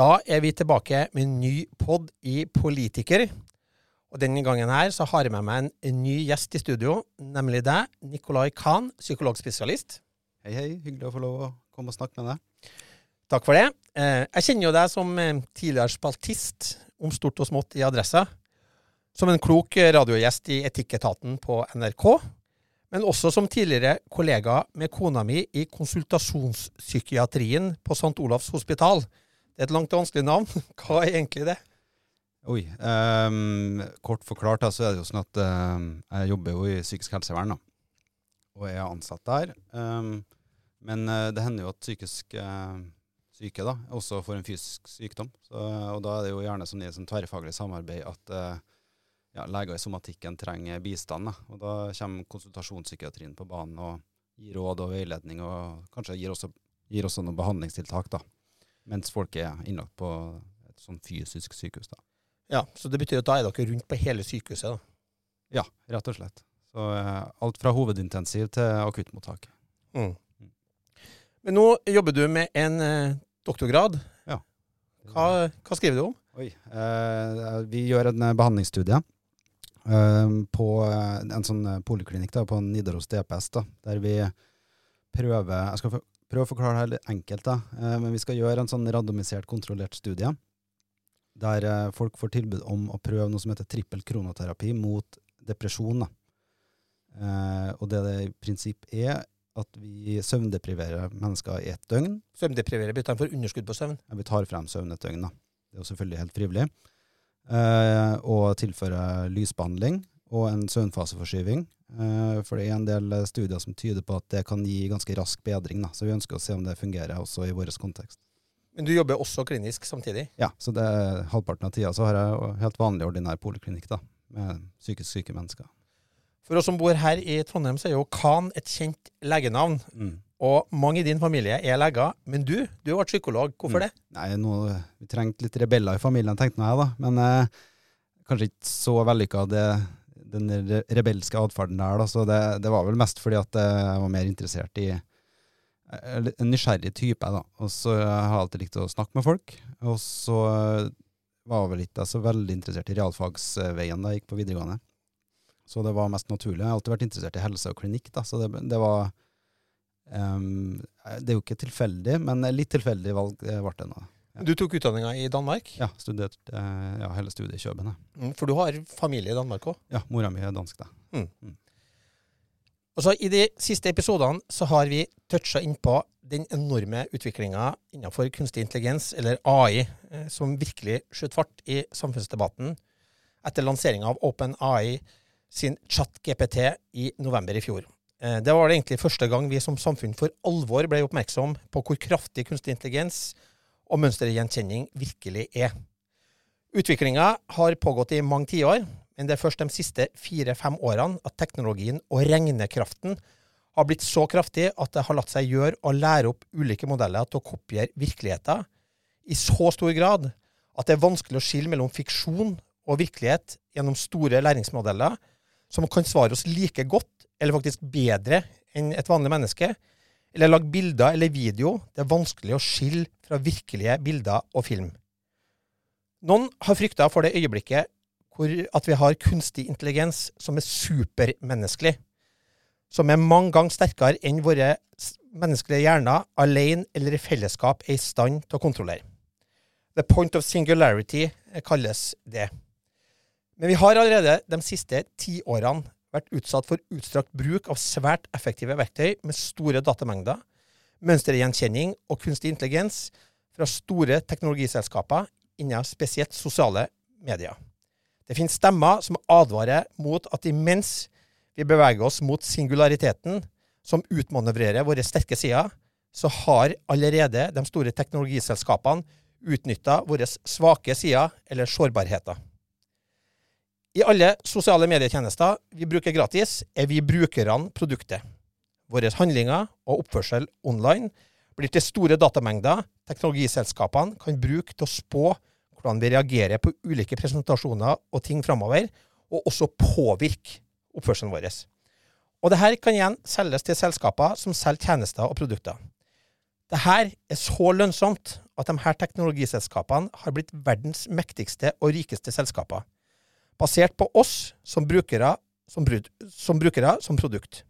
Da er vi tilbake med en ny pod i Politiker. Og Denne gangen her så har jeg med meg en, en ny gjest i studio, nemlig deg, Nicolai Khan, psykologspesialist. Hei, hei. Hyggelig å få lov å komme og snakke med deg. Takk for det. Eh, jeg kjenner jo deg som eh, tidligere spaltist om stort og smått i Adressa. Som en klok radiogjest i Etikketaten på NRK. Men også som tidligere kollega med kona mi i konsultasjonspsykiatrien på St. Olavs hospital. Det er et langt og vanskelig navn. Hva er egentlig det? Oi. Um, kort forklart så er det jo sånn at um, jeg jobber jo i psykisk helsevern, da. Og er ansatt der. Um, men uh, det hender jo at psykisk uh, syke da, også får en fysisk sykdom. Så, og da er det jo gjerne som i et sånn tverrfaglig samarbeid at uh, ja, leger i somatikken trenger bistand. Da. Og da kommer konsultasjonspsykiatrien på banen og gir råd og veiledning, og kanskje gir også, gir også noen behandlingstiltak, da. Mens folk er innlagt på et sånn fysisk sykehus, da. Ja, Så det betyr at da er dere rundt på hele sykehuset? da? Ja, rett og slett. Så uh, alt fra hovedintensiv til akuttmottak. Mm. Men nå jobber du med en uh, doktorgrad. Ja. Hva, hva, skriver du om? Oi, uh, Vi gjør en behandlingsstudie på en sånn poliklinikk da, på Nidaros DPS, da, der vi prøver Jeg skal prøve å forklare det litt enkelt, da, men vi skal gjøre en sånn randomisert, kontrollert studie der eh, folk får tilbud om å prøve noe som heter trippel kronoterapi mot depresjon. Da. og det det i prinsipp er, at vi søvndepriverer mennesker i ett døgn. Søvndepriverer betyr for underskudd på søvn? Ja, vi tar frem søvn et døgn. da. Det er jo selvfølgelig helt frivillig. Eh, og tilfører lysbehandling og en søvnfaseforskyving. Eh, for det er en del studier som tyder på at det kan gi ganske rask bedring. Da. Så vi ønsker å se om det fungerer også i vår kontekst. Men du jobber også klinisk samtidig? Ja, så det er halvparten av tida så har jeg helt vanlig ordinær poliklinikk da, med psykisk syke mennesker. For oss som bor her i Trondheim, så er jo Khan et kjent legenavn. Mm. Og mange i din familie er leger. Men du, du har vært psykolog. Hvorfor mm. det? Nei, nå, Vi trengte litt rebeller i familien, tenkte jeg da. Men eh, kanskje ikke så vellykka den rebelske atferden der. da, Så det, det, var vel mest fordi at jeg var mer interessert i en nysgjerrig type, da. Og så har jeg alltid likt å snakke med folk. Og så var jeg vel ikke så veldig interessert i realfagsveien da jeg gikk på videregående. Så det var mest naturlig. Jeg har alltid vært interessert i helse og klinikk, da, så det, det var um, Det er jo ikke tilfeldig, men litt tilfeldig valg ble det nå. Du tok utdanninga i Danmark? Ja, studerte ja, hele studiet i København. Mm, for du har familie i Danmark òg? Ja, mora mi er dansk, da. Mm. Mm. Og så I de siste episodene så har vi toucha innpå den enorme utviklinga innenfor kunstig intelligens, eller AI, eh, som virkelig skjøt fart i samfunnsdebatten etter lanseringa av OpenAI sin chat-GPT i november i fjor. Eh, det var det egentlig første gang vi som samfunn for alvor ble oppmerksom på hvor kraftig kunstig intelligens og mønstergjenkjenning virkelig er. Utviklinga har pågått i mange tiår, men det er først de siste fire-fem årene at teknologien og regnekraften har blitt så kraftig at det har latt seg gjøre å lære opp ulike modeller til å kopiere virkeligheten i så stor grad at det er vanskelig å skille mellom fiksjon og virkelighet gjennom store læringsmodeller som kan svare oss like godt, eller faktisk bedre, enn et vanlig menneske, eller lage bilder eller video. Det er vanskelig å skille fra virkelige bilder og film. Noen har frykta for det øyeblikket at vi har kunstig intelligens som er supermenneskelig. Som er mange ganger sterkere enn våre menneskelige hjerner alene eller i fellesskap er i stand til å kontrollere. The point of singularity kalles det. Men vi har allerede de siste ti årene vært utsatt for utstrakt bruk av svært effektive verktøy med store datamengder, mønstergjenkjenning og kunstig intelligens fra store teknologiselskaper innen spesielt sosiale medier. Det finnes stemmer som advarer mot at imens vi beveger oss mot singulariteten, som utmanøvrerer våre sterke sider, så har allerede de store teknologiselskapene utnytta våre svake sider eller sårbarheter. I alle sosiale medietjenester vi bruker gratis, er vi brukerne produktet. Våre handlinger og oppførsel online blir til store datamengder teknologiselskapene kan bruke til å spå hvordan vi reagerer på ulike presentasjoner og ting framover, og også påvirke oppførselen vår. Og det kan igjen selges til selskaper som selger tjenester og produkter. Det her er så lønnsomt at de her teknologiselskapene har blitt verdens mektigste og rikeste selskaper, basert på oss som brukere som, som, brukere, som produkt.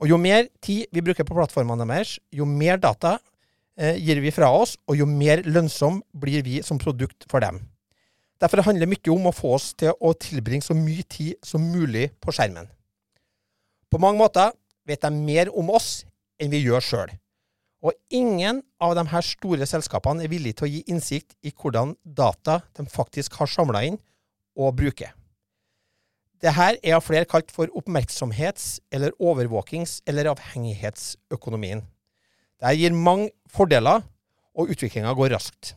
Og jo mer tid vi bruker på plattformene deres, jo mer data eh, gir vi fra oss, og jo mer lønnsom blir vi som produkt for dem. Derfor handler det mye om å få oss til å tilbringe så mye tid som mulig på skjermen. På mange måter vet de mer om oss enn vi gjør sjøl. Og ingen av de her store selskapene er villige til å gi innsikt i hvordan data de faktisk har samla inn og bruke. Dette er av flere kalt for oppmerksomhets- eller overvåkings- eller avhengighetsøkonomien. Dette gir mange fordeler, og utviklinga går raskt.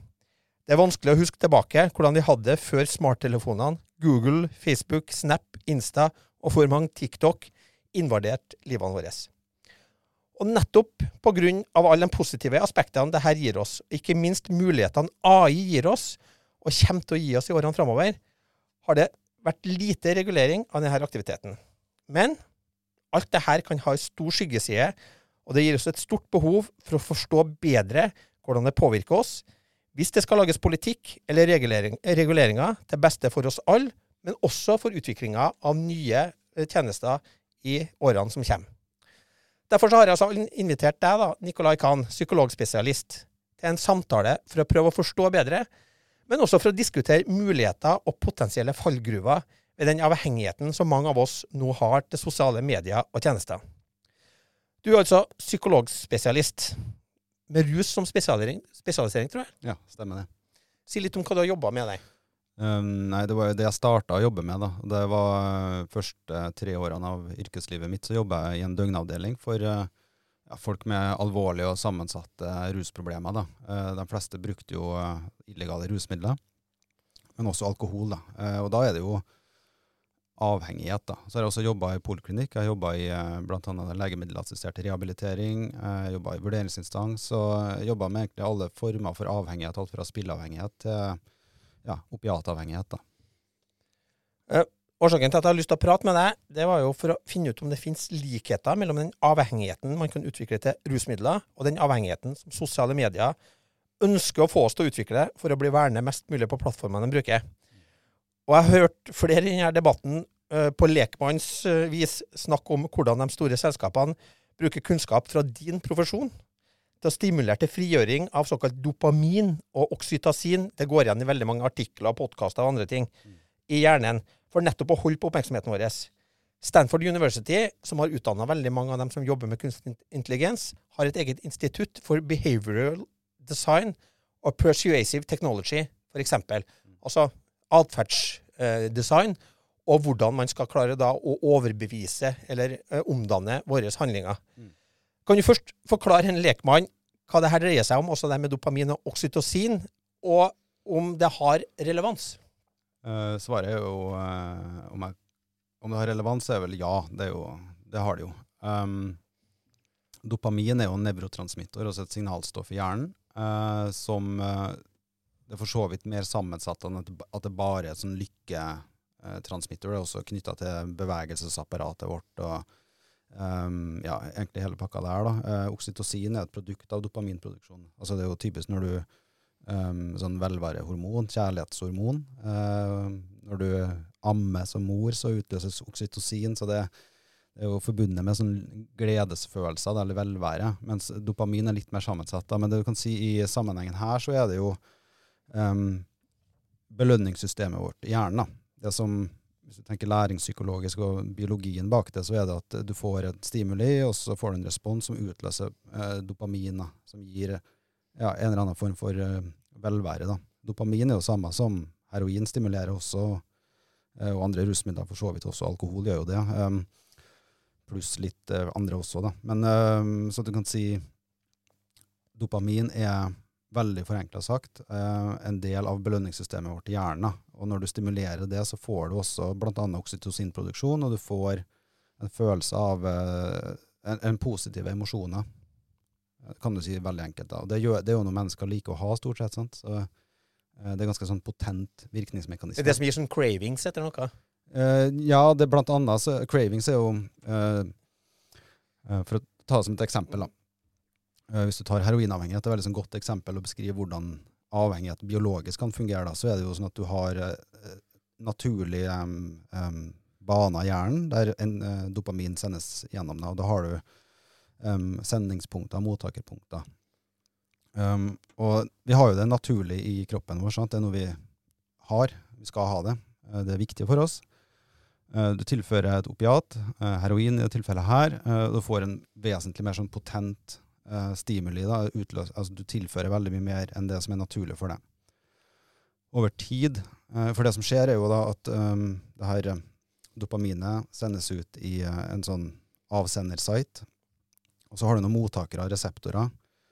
Det er vanskelig å huske tilbake hvordan vi hadde det før smarttelefonene, Google, Facebook, Snap, Insta og for mange TikTok invaderte livene våre. Og nettopp pga. alle de positive aspektene dette gir oss, ikke minst mulighetene AI gir oss, og kommer til å gi oss i årene framover, har det vært lite regulering av denne aktiviteten. Men alt dette kan ha en stor skyggeside, og det gir oss et stort behov for å forstå bedre hvordan det påvirker oss, hvis det skal lages politikk eller regulering, reguleringer til beste for oss alle, men også for utviklinga av nye eh, tjenester i årene som kommer. Derfor har jeg altså invitert deg, da, Nicolai Kahn, psykologspesialist, til en samtale for å prøve å forstå bedre, men også for å diskutere muligheter og potensielle fallgruver ved den avhengigheten som mange av oss nå har til sosiale medier og tjenester. Du er altså psykologspesialist, med rus som spesialisering, spesialisering tror jeg? Ja, stemmer det. Si litt om hva du har jobba med deg. Um, nei, det var jo det jeg starta å jobbe med. da. Det var uh, første tre årene av yrkeslivet mitt så jobba jeg i en døgnavdeling for uh, ja, folk med alvorlige og sammensatte rusproblemer. da. Uh, de fleste brukte jo illegale rusmidler, men også alkohol. da. og da er det jo avhengighet. da. Så har jeg også jobba i poliklinikk. Jeg har jobba i bl.a. legemiddelassistert rehabilitering. Jobba i vurderingsinstans og jobba med egentlig alle former for avhengighet. Alt fra spilleavhengighet til ja, opiatavhengighet. da. Årsaken til at jeg har lyst til å prate med deg, det var jo for å finne ut om det finnes likheter mellom den avhengigheten man kan utvikle til rusmidler, og den avhengigheten som sosiale medier ønsker å få oss til å utvikle for å bli værende mest mulig på plattformene de bruker. Og jeg har hørt flere i denne debatten uh, på lekmannsvis uh, snakke om hvordan de store selskapene bruker kunnskap fra din profesjon til å stimulere til frigjøring av såkalt dopamin og oksytacin. Det går igjen i veldig mange artikler, podkaster og andre ting i hjernen for nettopp å holde på oppmerksomheten vår. Stanford University, som har utdanna veldig mange av dem som jobber med kunstig intelligens, har et eget institutt for behavioral design og persuasive technology, f.eks. Altså atferdsdesign, og hvordan man skal klare da å overbevise eller uh, omdanne våre handlinger. Mm. Kan du først forklare en lekmann hva det her dreier seg om, også det med dopamin og oksytocin, og om det har relevans? Uh, svaret er jo uh, om, jeg, om, det har relevans, er vel ja. Det, jo, det har det jo. Um, dopamin er jo en nevrotransmitter, altså et signalstoff i hjernen, uh, som det er for så vidt mer sammensatt enn at det bare er et sånn lykketransmitter. Det er også knytta til bevegelsesapparatet vårt. og Um, ja, egentlig hele pakka der. da. Oksytocin er et produkt av dopaminproduksjon. Altså Det er jo typisk når du um, Sånn velværehormon, kjærlighetshormon. Uh, når du ammer som mor, så utløses oksytocin. Så det, det er jo forbundet med sånn gledesfølelser eller velvære. Mens dopamin er litt mer sammensatt. Da. Men det du kan si i sammenhengen her, så er det jo um, belønningssystemet vårt i hjernen. da. Det som hvis du tenker læringspsykologisk og biologien bak det, så er det at du får et stimuli, og så får du en respons som utløser eh, dopamin, som gir ja, en eller annen form for eh, velvære. Da. Dopamin er jo samme som heroin stimulerer også, eh, og andre rusmidler for så vidt også. Alkohol gjør jo det. Um, pluss litt uh, andre også, da. Men um, så du kan si dopamin er veldig forenkla sagt, uh, en del av belønningssystemet vårt i hjernen. Og når du stimulerer det, så får du også bl.a. oksytocinproduksjon, og du får en følelse av uh, en, en positive emosjoner. Kan du si veldig enkelt. da. Det, gjør, det, er jo noe mennesker liker å ha, stort sett. sant? Så eh, Det er ganske sånn potent virkningsmekanisme. Det er det som gir sånn cravings etter noe? Uh, ja, det er blant annet så, Cravings er jo uh, uh, For å ta det som et eksempel, da. Eh, Hvis du tar heroinavhengighet, det er et veldig sånn godt eksempel å beskrive hvordan avhengighet biologisk kan fungere. Da. Så er det jo sånn at du har eh, naturlige um, um, baner i hjernen der en, eh, dopamin sendes gjennom deg. Og da har du em, sendingspunkter, mottakerpunkter. Um, og vi har jo det naturlig i kroppen vår. Sant? Det er noe vi har. Vi skal ha det. Eh, Det er viktig for oss. Eh, Du tilfører et opiat, eh, heroin i det tilfellet her, du får en vesentlig mer sånn potent stimuli. Da, utløs, altså du tilfører veldig mye mer enn det som er naturlig for deg. Over tid, for det som skjer er jo da at um, det her dopaminet sendes ut i en sånn avsendersite, og så har du noen mottakere, reseptorer,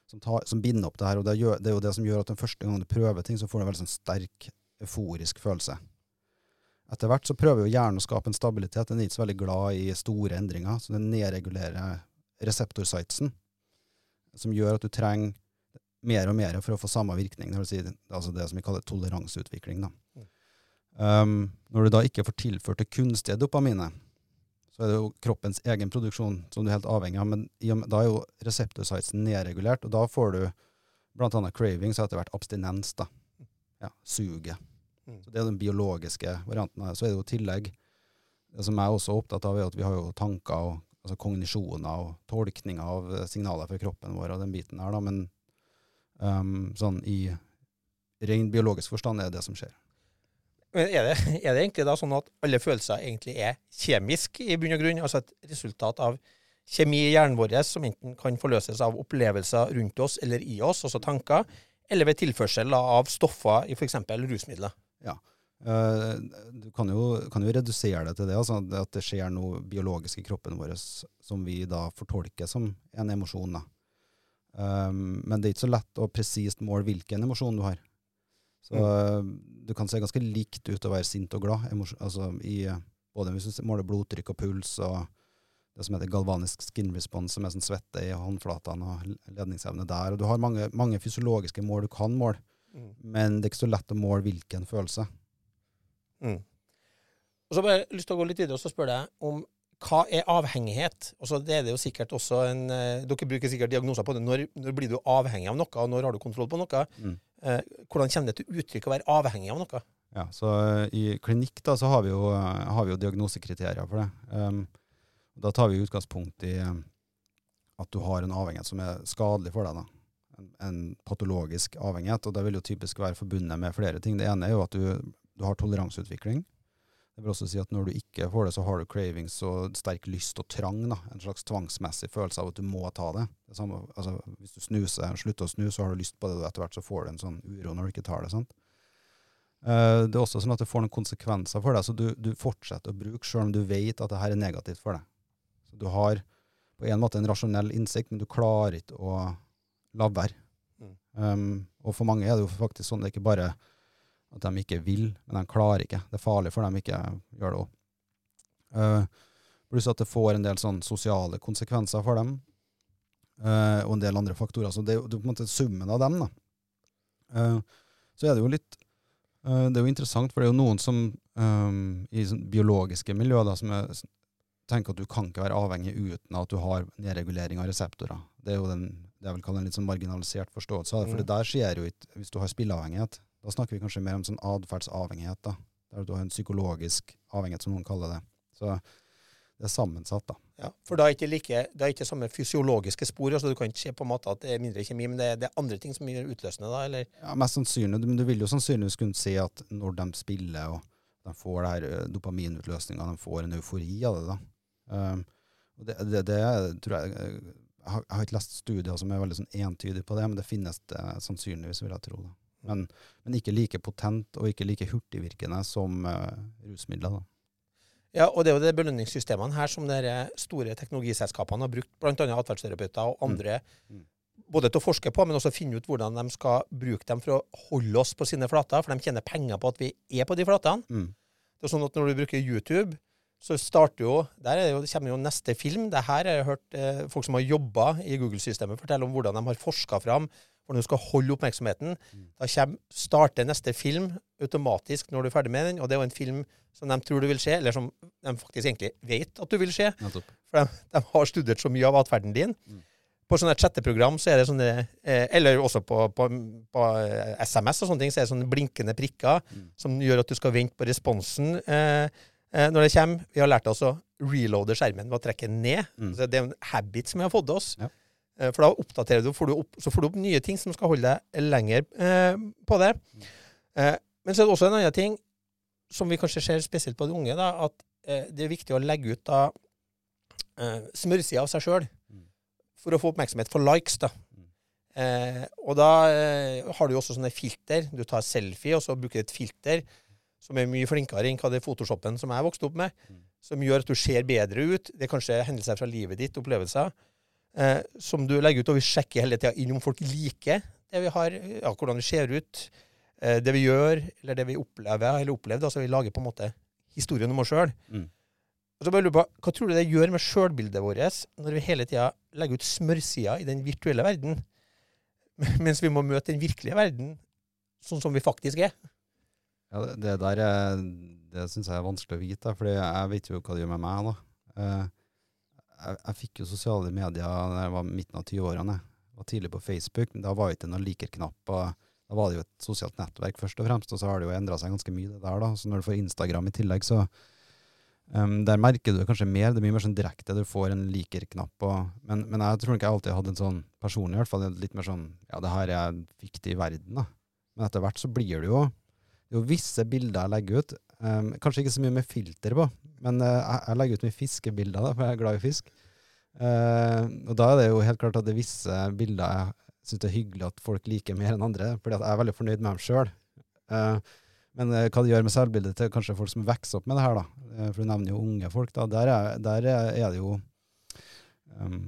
som, tar, som binder opp det her, og det, gjør, det er jo det som gjør at den første gangen du prøver ting, så får du en veldig sånn sterk, euforisk følelse. Etter hvert så prøver jo hjernen å skape en stabilitet. Den er ikke så veldig glad i store endringer, så den nedregulerer reseptorsitesen, som gjør at du trenger mer og mer for å få samme virkning. Det vil si, altså det som vi kaller toleranseutvikling. Da. Um, når du da ikke får tilført det kunstige dopaminet, så er det jo kroppens egen produksjon som du er helt avhengig av, men da er jo reseptorsitesen nedregulert, og da får du annet cravings og etter hvert abstinens. da. Ja, suget. Mm. Så Det er den biologiske varianten. av det. Så er det jo i tillegg Det som jeg er også opptatt av, er at vi har jo tanker og altså kognisjoner og tolkninger av eh, signaler fra kroppen vår og den biten her, da. Men um, sånn i ren biologisk forstand er det det som skjer. Er det, er det egentlig da sånn at alle følelser egentlig er kjemisk i bunn og grunn? Altså et resultat av kjemi i hjernen vår som enten kan forløses av opplevelser rundt oss eller i oss, altså tanker, eller ved tilførsel av stoffer i f.eks. rusmidler? Ja. du kan jo, kan jo redusere det til det, altså at det skjer noe biologisk i kroppen vår som vi da fortolker som en emosjon. Da. Um, men det er ikke så lett å presist måle hvilken emosjon du har. Så mm. du kan se ganske likt ut å være sint og glad, altså i, både hvis du måler blodtrykk og puls og det som heter galvanisk skin response, som er sånn svette i håndflatene og ledningsevne der. Og du har mange, mange fysiologiske mål du kan måle, Mm. men det er ikke så lett å måle hvilken følelse. Mm. Og så bare lyst til å gå litt videre og så spørre deg om hva er avhengighet? Altså, det er det jo sikkert også en, eh, Dere bruker sikkert diagnoser på det. Når, når blir du avhengig av noe, og når har du kontroll på noe? Mm. Eh, hvordan kommer det til uttrykk å være avhengig av noe? Ja, så eh, I klinikk da, så har vi jo, eh, har vi jo diagnosekriterier for det. Um, da tar vi utgangspunkt i um, at du har en avhengighet som er skadelig for deg. da. En, en patologisk avhengighet. og Det vil jo typisk være forbundet med flere ting. Det ene er jo at du, du har toleranseutvikling. Det vil også si at når du ikke får det, så har du cravings og sterk lyst og trang. da. En slags tvangsmessig følelse av at du må ta det. det samme, altså, hvis du snuser, slutter å snuse, så har du lyst på det, og etter hvert så får du en sånn uro når du ikke tar det. sant? Eh, det er også sånn at det får noen konsekvenser for deg, så du, du fortsetter å bruke selv om du vet at det her er negativt for deg. Så du har på en måte en rasjonell innsikt, men du klarer ikke å la være. Mm. Um, og for mange er det jo faktisk sånn det er ikke bare at de ikke vil, men de klarer ikke. Det er farlig for dem ikke gjør det òg. pluss at det får en del sånn sosiale konsekvenser for dem, uh, og en del andre faktorer. Så det det er på en måte summen av dem. da. Uh, så er det jo litt eh, Det er jo interessant, for det er jo noen som um, i sånn biologiske miljøer da, som er, tenker at du kan ikke være avhengig uten at du har nedregulering av reseptorer. Det er jo den, det jeg vil kalle en litt sånn marginalisert forståelse av det. For Mm. det der skjer jo ikke hvis du har spilleavhengighet. Da snakker vi kanskje mer om sånn atferdsavhengighet. da, Der du har en psykologisk avhengighet, som noen kaller det. Så det er sammensatt, da. Ja, for da er ikke like, det er ikke samme fysiologiske spor. altså Du kan ikke se på en måte at det er mindre kjemi, men det er, det er andre ting som gjør utløsende, da? eller? Ja, Mest sannsynlig. Men du vil jo sannsynligvis kunne se at når de spiller og de får det her eh, dopaminutløsninga, de får en eufori av det. da. Um, det, det, det tror jeg eh, Jeg har, jeg har ikke lest studier som er veldig sånn entydige på det, men det finnes det sannsynligvis, vil jeg tro. da. Men, men ikke like potent og ikke like hurtigvirkende som uh, rusmidler. da. Ja, og det er jo de belønningssystemene her som de store teknologiselskapene har brukt, bl.a. atferdsterapeuter og andre, Mm. både til å forske på, men også finne ut hvordan de skal bruke dem for å holde oss på sine flater, for de tjener penger på at vi er på de flatene. Mm. Det er sånn at når du bruker YouTube, så starter jo Der er jo, det kommer jo neste film. Det her har jeg hørt eh, folk som har jobba i Google-systemet, fortelle om hvordan de har forska fram hvordan du skal holde oppmerksomheten. Mm. Da kommer, starter neste film automatisk når du er ferdig med den, og det er jo en film som de tror du vil se, eller som de faktisk egentlig vet at du vil se. For de, de har studert så mye av atferden din. Mm. På sånne chatteprogram så er det sånne eh, Eller også på, på, på eh, SMS og sånne ting, så er det sånne blinkende prikker Mm. som gjør at du skal vente på responsen eh, eh, når det kommer. Vi har lært oss å reloade skjermen ved å trekke den ned. Mm. Så det er en habit som vi har fått oss. Ja. Eh, for da oppdaterer du, får du opp, så får du opp nye ting som skal holde deg lenger eh, på det. Eh, men så er det også en annen ting som vi kanskje ser spesielt på de unge, da, at eh, det er viktig å legge ut da eh, smørsida av seg sjøl Mm. for å få oppmerksomhet for likes. da. Eh, og da har du jo også sånne filter. Du tar selfie, og så bruker du et filter som er mye flinkere enn hva det Photoshopen som jeg vokste opp med, Mm. som gjør at du ser bedre ut. Det er kanskje hendelser fra livet ditt, opplevelser, eh, som du legger ut, og vi sjekker hele tida inn om folk liker det vi har, ja, hvordan vi ser ut, eh, det vi gjør, eller det vi opplever eller opplevd. Altså vi lager på en måte historien om oss sjøl. Mm. Og så bare lurer på, Hva tror du det gjør med sjølbildet vårt når vi hele tida legger ut smørsida i den virtuelle verden, mens vi må møte den virkelige verden sånn som vi faktisk er? Ja, det, det der er, det syns jeg er vanskelig å vite, for jeg vet jo hva det gjør med meg. da. Eh, jeg, jeg fikk jo sosiale medier da jeg var midten av 20-årene. Jeg var tidlig på Facebook, men da var det ikke noen liker-knapp. Da var det jo et sosialt nettverk først og fremst, og så har det jo endra seg ganske mye det der. da. Så når du får Instagram i tillegg, så um, Der merker du kanskje mer. Det er mye mer sånn direkte. Du får en liker-knapp. Men, men jeg tror ikke jeg alltid hadde en sånn personlig, i hvert fall litt mer sånn Ja, det her er viktig i verden, da. Men etter hvert så blir det jo jo visse bilder jeg legger ut. Um, kanskje ikke så mye med filter på, men uh, jeg, legger ut mye fiskebilder, da, for jeg er glad i fisk. Uh, og da er det jo helt klart at det er visse bilder jeg syns det er hyggelig at folk liker mer enn andre, fordi jeg er veldig fornøyd med dem sjøl. men uh, hva det gjør med selvbildet til kanskje folk som vokser opp med det her, da, for du nevner jo unge folk, da, der er, der er, er det jo um,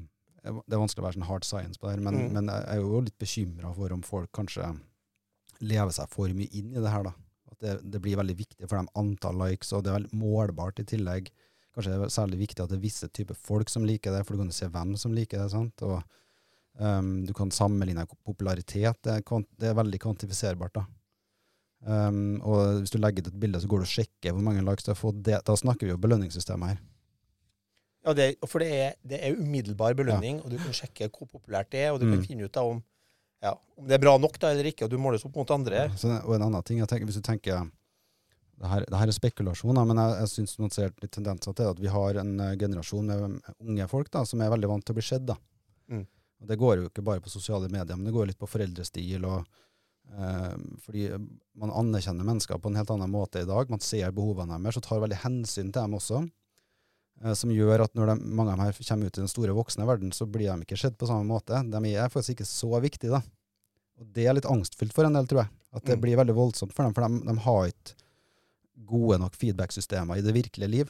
Det er vanskelig å være sånn hard science på det her, men, Mm. men jeg er jo litt bekymra for om folk kanskje lever seg for mye inn i det her, da. At det, det blir veldig viktig for dem antall likes, og det er veldig målbart i tillegg. Kanskje det er særlig viktig at det er visse typer folk som liker det, for du kan jo se hvem som liker det. sant? Og um, Du kan sammenligne popularitet. Det er, det er veldig kvantifiserbart. da. Um, og Hvis du legger ut et bilde, så går du og sjekker hvor mange likes du har fått. Det, da snakker vi jo belønningssystemet her. Ja, det, For det er, det er umiddelbar belønning, og du kan sjekke hvor populært det er, og du Mm. kan finne ut da om, ja, om det er bra nok da eller ikke, og du måles opp mot andre. Så, og en annen ting, jeg tenker, hvis du tenker det her, det her er spekulasjoner, men jeg, jeg syns man ser litt tendenser til at vi har en eh, generasjon med unge folk da, som er veldig vant til å bli sett. da. Mm. Og Det går jo ikke bare på sosiale medier, men det går litt på foreldrestil. og eh, Fordi man anerkjenner mennesker på en helt annen måte i dag. Man ser behovene deres og tar veldig hensyn til dem også. Eh, som gjør at når de, mange av dem her kommer ut i den store voksne verden, så blir de ikke sett på samme måte. De er faktisk ikke så viktige, da. Og det er litt angstfullt for en del, tror jeg. At det Mm. blir veldig voldsomt for dem, for de, de har ikke gode nok feedback-systemer i det virkelige liv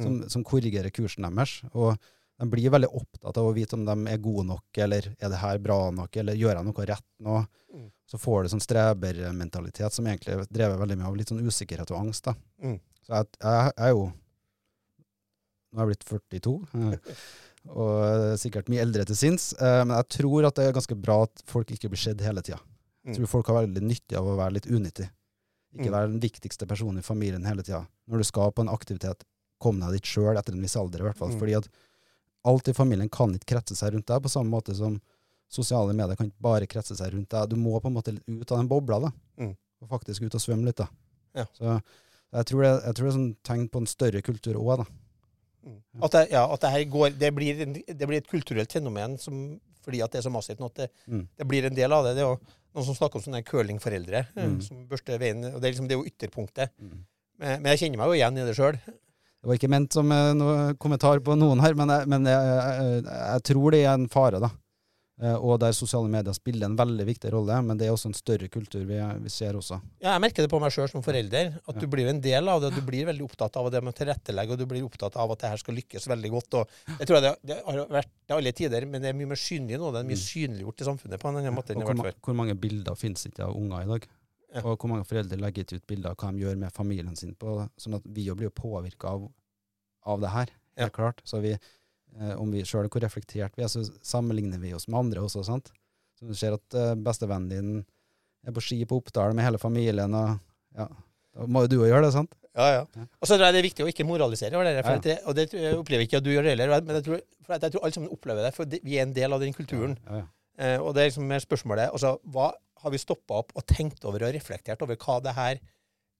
som, Mm. som korrigerer kursen deres. Og de blir veldig opptatt av å vite om de er gode nok, eller er det her bra nok, eller gjør jeg noe rett nå? Mm. Så får du sånn strebermentalitet som egentlig er drevet veldig mye av litt sånn usikkerhet og angst. da. Mm. Så jeg, jeg, jeg er jo Nå er jeg blitt 42, eh, og er sikkert mye eldre til sinns. eh, Men jeg tror at det er ganske bra at folk ikke blir sett hele tida. Jeg Mm. tror folk har veldig nytte av å være litt unyttig. Ikke Mm. være den viktigste personen i familien hele tida. Når du skal på en aktivitet, kom deg dit sjøl etter en viss alder, i hvert fall. Mm. Fordi at alt i familien kan ikke kretse seg rundt deg, på samme måte som sosiale medier kan ikke bare kretse seg rundt deg. Du må på en måte litt ut av den bobla, da. Mm. Og faktisk ut og svømme litt, da. Ja. Så jeg tror, det, jeg tror det er sånn tegn på en større kultur òg, da. Mm. At, det, ja, at det her går Det blir, en, det blir et kulturelt fenomen som, fordi at det er så massivt nå. At det, Mm. det blir en del av det. Det er jo noen som snakker om sånne curlingforeldre eh, Mm. som børster veien. og Det er liksom det er jo ytterpunktet. Mm. Men, men jeg kjenner meg jo igjen i det sjøl. Det var ikke ment som eh, noe kommentar på noen her, men, jeg, men jeg, jeg, jeg tror det er en fare, da. Eh, og der sosiale medier spiller en veldig viktig rolle, men det er også en større kultur vi, vi ser også. Ja, jeg merker det på meg sjøl som forelder. At Ja. du blir en del av det. Du blir veldig opptatt av det med å tilrettelegge, og du blir opptatt av at det her skal lykkes veldig godt. og Jeg tror det, det har vært det alle tider, men det er mye mer synlig nå. Det er mye Mm. synliggjort i samfunnet på en annen måte enn det har vært før. hvor mange bilder finnes ikke av unger i dag? Ja. Og hvor mange foreldre legger ikke ut bilder av hva de gjør med familien sin, på, sånn at vi jo blir påvirka av, av det her. Ja. er klart. Så vi, eh, om vi sjøl hvor reflektert vi er, så sammenligner vi oss med andre også. sant? Så du ser at uh, bestevennen din er på ski på Oppdal med hele familien, og ja, da må jo du òg gjøre det, sant? Ja, ja. Ja. Og så tror jeg det er viktig å ikke moralisere over det. For Ja, det, og det opplever jeg ikke at du gjør det heller. Men jeg tror, for jeg tror alle sammen opplever det, for det, vi er en del av den kulturen. Ja, ja. Eh, og det er liksom mer spørsmålet altså, hva Har vi stoppa opp og tenkt over og reflektert over hva det her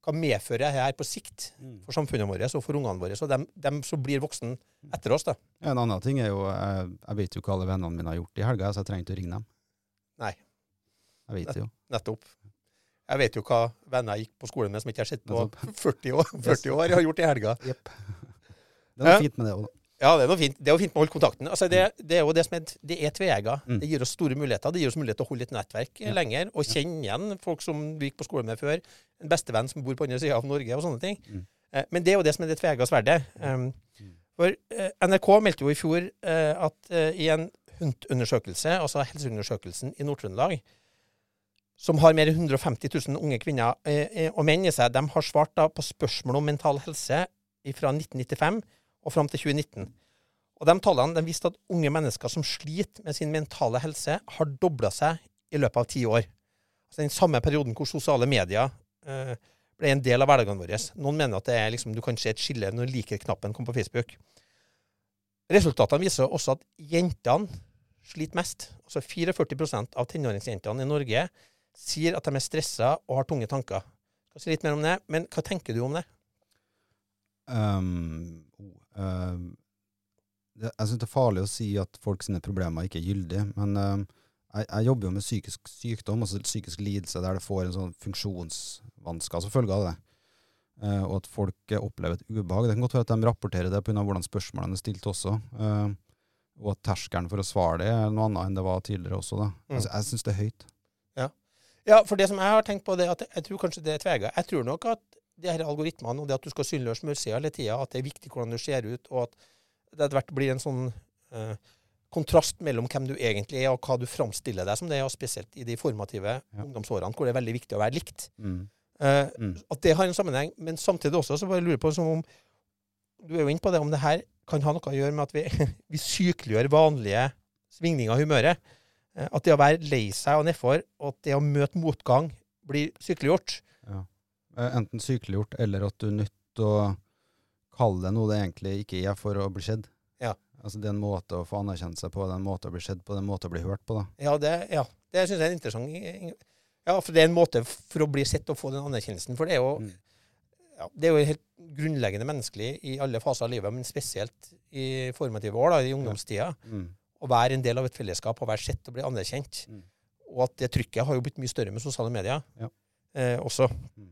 hva medfører det her på sikt Mm. for samfunnet vårt og for ungene våre, og dem, dem som blir voksen etter oss? da. En annen ting er jo Jeg, jeg vet jo hva alle vennene mine har gjort i helga, så jeg trenger ikke å ringe dem. Nei. Jeg vet jo. Nettopp. Jeg vet jo hva venner jeg gikk på skolen med som ikke har sett på Nettopp. 40 år, 40 år har gjort i helga. Yep. Det er noe Ja. fint med det òg, da. Ja, det er noe fint. Det er jo fint med å holde kontakten. Altså, det, det er jo det som er, det er tveegga. Mm. Det gir oss store muligheter. Det gir oss mulighet til å holde et nettverk Ja. lenger og kjenne igjen folk som vi gikk på skole med før. En bestevenn som bor på andre sida av Norge og sånne ting. Mm. Eh, men det er jo det som er det tveegga sverdet. Um, Mm. for eh, NRK meldte jo i fjor eh, at eh, i en HUNT-undersøkelse, altså helseundersøkelsen i Nord-Trøndelag, som har mer enn 150 000 unge kvinner eh, eh, og menn i seg, de har svart da på spørsmål om mental helse fra 1995 og fram til 2019. Og de tallene de viste at unge mennesker som sliter med sin mentale helse, har dobla seg i løpet av ti år. Altså Den samme perioden hvor sosiale medier eh, ble en del av hverdagen vår. Noen mener at det er liksom, du kan se et skille når liker-knappen kom på Facebook. Resultatene viser også at jentene sliter mest. Altså 44% av tenåringsjentene i Norge sier at de er stressa og har tunge tanker. Skal si litt mer om det, men hva tenker du om det? Um, jeg syns det er farlig å si at folk sine problemer ikke er gyldige, men um, jeg, jeg jobber jo med psykisk sykdom, altså psykisk lidelse, der det får en sånn funksjonsvansker som følge av det. Uh, og at folk opplever et ubehag. Det kan godt være at de rapporterer det pga. hvordan spørsmålene er stilt også. Uh, og at terskelen for å svare det er noe annet enn det var tidligere også. Da. Mm. Altså, jeg syns det er høyt. Ja, for det som jeg har tenkt på, det at jeg tror kanskje det er tvega. Jeg tror nok at de her algoritmene og det at du skal synliggjøre smørsida hele tida, at det er viktig hvordan du ser ut, og at det etter hvert blir en sånn eh, kontrast mellom hvem du egentlig er, og hva du framstiller deg som det er, spesielt i de formative Ja. ungdomsårene, hvor det er veldig viktig å være likt. Mm. Eh, Mm. at det har en sammenheng, men samtidig også så bare lurer på som om Du er jo inne på det, om det her kan ha noe å gjøre med at vi, vi sykeliggjør vanlige svingninger i humøret. Eh, At det å være lei seg og nedfor, og at det å møte motgang blir sykeliggjort. Eh, Enten sykeliggjort, eller at du er nødt til å kalle det noe det egentlig ikke er for å bli sett. Ja. Altså Det er en måte å få anerkjennelse på, det er en måte å bli sett på, det er en måte å bli hørt på. da. Ja, det, ja, det syns jeg er interessant. Ja, for det er en måte for å bli sett og få den anerkjennelsen. For det er jo, Mm. ja, det er jo helt grunnleggende menneskelig i alle faser av livet, men spesielt i formative år, da, i ungdomstida, Mm. å være en del av et fellesskap og være sett og bli anerkjent. Mm. Og at det trykket har jo blitt mye større med sosiale medier Ja. eh, også. Mm.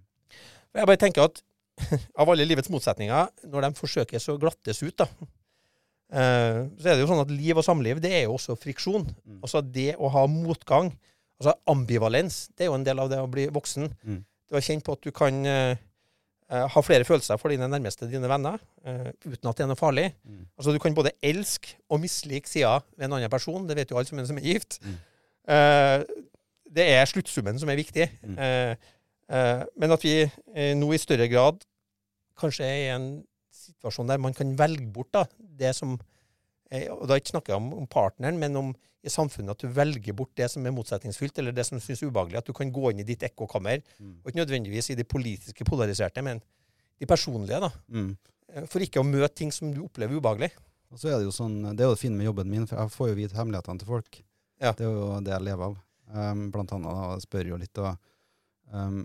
Jeg bare tenker at av alle livets motsetninger, når de forsøker så glattes ut, da, eh, så er det jo sånn at liv og samliv, det er jo også friksjon. Mm. Altså det å ha motgang, altså ambivalens, det er jo en del av det å bli voksen. Mm. Du har kjent på at du kan eh, eh, ha flere følelser for dine nærmeste, dine venner, uten at det er noe farlig. Mm. Altså Du kan både elske og mislike sider ved en annen person. Det vet jo alle som er, som er gift. Eh, det er sluttsummen som er viktig. Mm. Eh, men at vi eh, nå i større grad kanskje er i en situasjon der man kan velge bort da, det som eh, Og da snakker jeg om, om partneren, men om i samfunnet at du velger bort det som er motsetningsfylt, eller det som synes ubehagelig. At du kan gå inn i ditt ekkokammer, Mm. og ikke nødvendigvis i de politiske polariserte, men de personlige. da, Mm. For ikke å møte ting som du opplever ubehagelig. Og så er det jo sånn, det er jo det fine med jobben min, for jeg får jo vite hemmelighetene til folk. Ja. Det er jo det jeg lever av. Um, blant annet, da, spør jo litt, og um,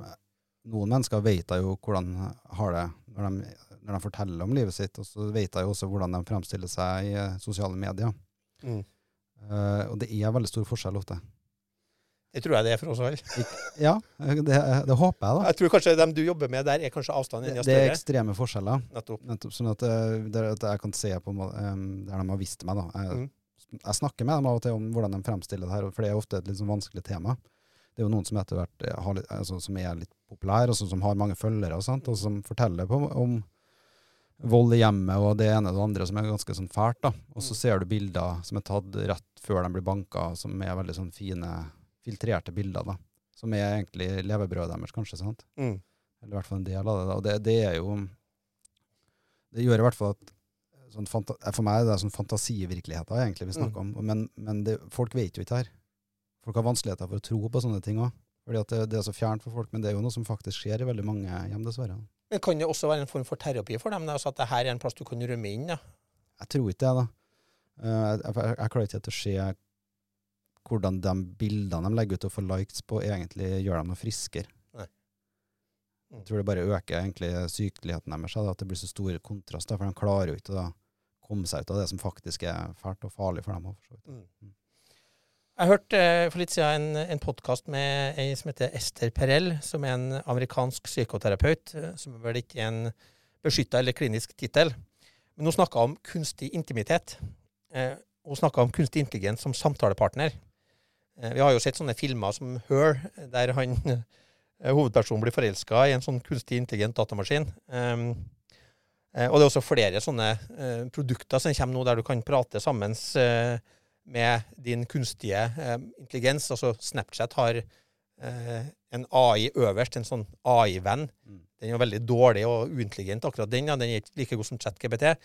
noen mennesker vet jo hvordan har det når de, når de forteller om livet sitt, og så vet jeg jo også hvordan de fremstiller seg i eh, sosiale medier. Mm. Uh, og det er veldig stor forskjell ofte. Det tror jeg det er for oss alle. Ja, det, det håper jeg, da. Jeg tror kanskje dem du jobber med der, er kanskje avstanden enda større? det er ekstreme forskjeller. Nettopp. Nettopp, sånn at, det, at jeg kan se på um, der de har visst meg. da. Jeg, Mm. jeg snakker med dem av og til om hvordan de fremstiller det her, for det er ofte et litt sånn vanskelig tema. Det er jo noen som etter hvert eh, har litt, altså, som er litt populære, og som- som har mange følgere, og, sånt, og som forteller på, om vold i hjemmet og det ene og det andre, som er ganske sånn fælt. da. Og så Mm. ser du bilder som er tatt rett før de blir banka, som er veldig sånn fine, filtrerte bilder. da. Som er egentlig levebrødet deres, kanskje. sant? Mm. Eller i hvert fall en del av det. da. Og det, det er jo Det gjør i hvert fall at sånn fanta, For meg er det sånn fantasivirkeligheter egentlig vi snakker om. Men, men det, folk vet jo ikke det her. Folk har vanskeligheter for å tro på sånne ting òg. Fordi at det, det, er så fjernt for folk, men det er jo noe som faktisk skjer i veldig mange hjem, dessverre. Men Kan det også være en form for terapi for dem? Altså at det her er en plass du kan rømme inn? Ja? Jeg tror ikke det, da. Uh, jeg, jeg, jeg, klarer ikke helt å se hvordan de bildene de legger ut og får likes på, egentlig gjør dem noe friskere. Mm. Jeg tror det bare øker egentlig sykeligheten deres, at det blir så store kontraster. For de klarer jo ikke å komme seg ut av det som faktisk er fælt og farlig for dem. Mm. mm. Jeg hørte uh, for litt siden en, en podkast med ei som heter Ester Perel, som er en amerikansk psykoterapeut, som som vel ikke er en beskytta eller klinisk tittel. Men hun snakka om kunstig intimitet. Eh, hun snakka om kunstig intelligens som samtalepartner. vi har jo sett sånne filmer som Her, der han hovedpersonen blir forelska i en sånn kunstig intelligent datamaskin. Eh, og det er også flere sånne produkter som kommer nå, der du kan prate sammen med din kunstige eh, intelligens. Altså Snapchat har eh, en AI øverst, en sånn AI-venn. Mm. Den er veldig dårlig og uintelligent, akkurat den. Ja. Den er ikke like god som ChatGPT.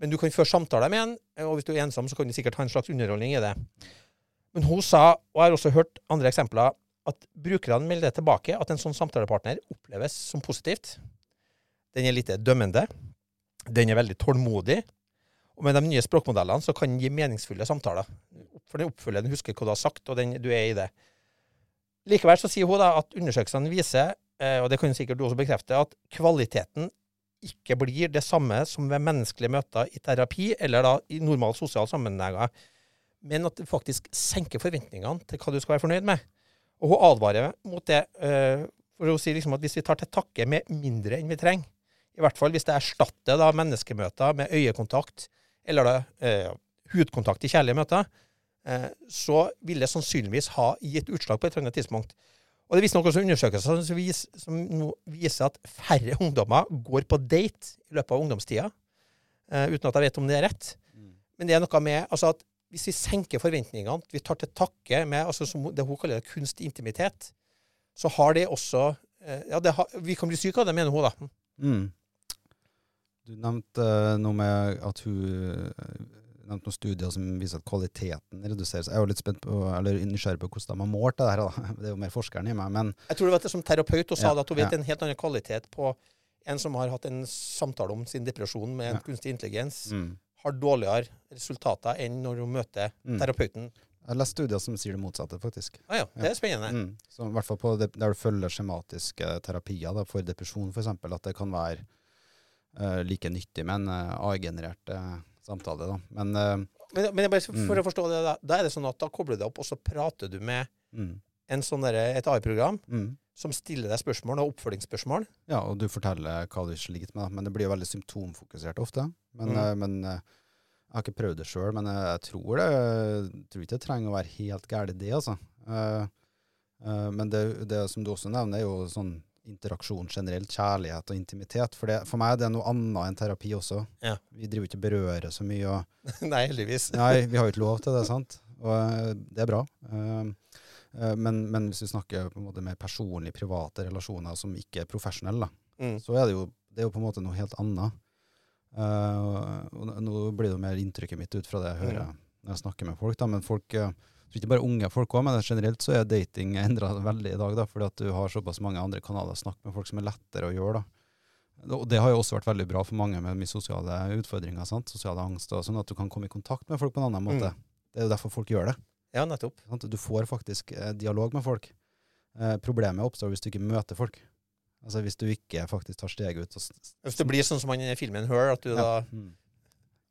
Men du kan føre samtaler med den, og hvis du er ensom, så kan du sikkert ha en slags underholdning i det. Men hun sa, og jeg har også hørt andre eksempler, at brukerne melder tilbake at en sånn samtalepartner oppleves som positivt. Den er lite dømmende. Den er veldig tålmodig. Og med de nye språkmodellene så kan den gi meningsfulle samtaler. For den oppfølger den husker hva du har sagt, og den, du er i det. Likevel så sier hun da at undersøkelsene viser, eh, og det kan sikkert du også bekrefte, at kvaliteten ikke blir det samme som ved menneskelige møter i terapi eller da i normal sosial sammenhenger, men at det faktisk senker forventningene til hva du skal være fornøyd med. Og hun advarer mot det, eh, for hun sier liksom at hvis vi tar til takke med mindre enn vi trenger, i hvert fall hvis det erstatter da menneskemøter med øyekontakt, eller da, eh, hudkontakt i kjærlige møter, eh, så vil det sannsynligvis ha gitt utslag på et eller annet tidspunkt. Og Det viser også undersøkelser som, vis, som viser at færre ungdommer går på date i løpet av ungdomstida, eh, uten at jeg vet om det er rett. Mm. Men det er noe med altså at hvis vi senker forventningene, vi tar til takke med altså som det hun kaller kunstig intimitet, så har det også eh, ja, det har, Vi kan bli syke av det, mener hun, da. Mm. Du nevnte uh, noe med at hun uh, nevnte noen studier som viser at kvaliteten reduseres. Jeg er jo litt spent på, eller nysgjerrig på hvordan de har målt det her. Da. Det er jo mer forskeren i meg. men... Jeg tror det var det som terapeut hun sa ja, at hun vet ja. en helt annen kvalitet på en som har hatt en samtale om sin depresjon med en ja. kunstig intelligens, mm. har dårligere resultater enn når hun møter mm. terapeuten. Jeg har lest studier som sier det motsatte, faktisk. Ah, ja, Det er spennende. Mm. Så, I hvert fall på det, der du følger skjematiske terapier da, for depresjon, f.eks. At det kan være like nyttig med en uh, AI-generert uh, samtale. Da. Men, men, men bare for mm. å forstå det, da, da er det sånn at da kobler du deg opp, og så prater du med mm. sånn der, et AI-program mm. som stiller deg spørsmål og oppfølgingsspørsmål. Ja, og du forteller hva du sliter med. Men det blir jo veldig symptomfokusert ofte. Men, mm. men jeg har ikke prøvd det sjøl, men jeg tror, det, jeg tror ikke det trenger å være helt gærent, det, altså. men det, det, som du også nevner, er jo sånn interaksjon generelt, kjærlighet og intimitet. For, det, for meg er det noe annet enn terapi også. Ja. Vi driver ikke berører så mye. Og, nei, heldigvis. nei, vi har jo ikke lov til det, sant. Og eh, det er bra. Uh, uh, men, men, hvis vi snakker på en måte med personlige, private relasjoner som ikke er profesjonelle, mm. så er det, jo, det er jo på en måte noe helt annet. Uh, og nå blir det jo mer inntrykket mitt ut fra det jeg hører mm. når jeg snakker med folk. Da. Men folk så ikke bare unge folk òg, men generelt så er dating endra veldig i dag. da, Fordi at du har såpass mange andre kanaler å snakke med folk som er lettere å gjøre. da. Og det har jo også vært veldig bra for mange med mye sosiale utfordringer. sant? Sosiale angst og sånn, At du kan komme i kontakt med folk på en annen måte. Mm. Det er jo derfor folk gjør det. Ja, nettopp. Du får faktisk eh, dialog med folk. Eh, problemet oppstår hvis du ikke møter folk. Altså Hvis du ikke faktisk tar steget ut. Hvis det blir sånn som man i filmen Her, at du ja. da mm.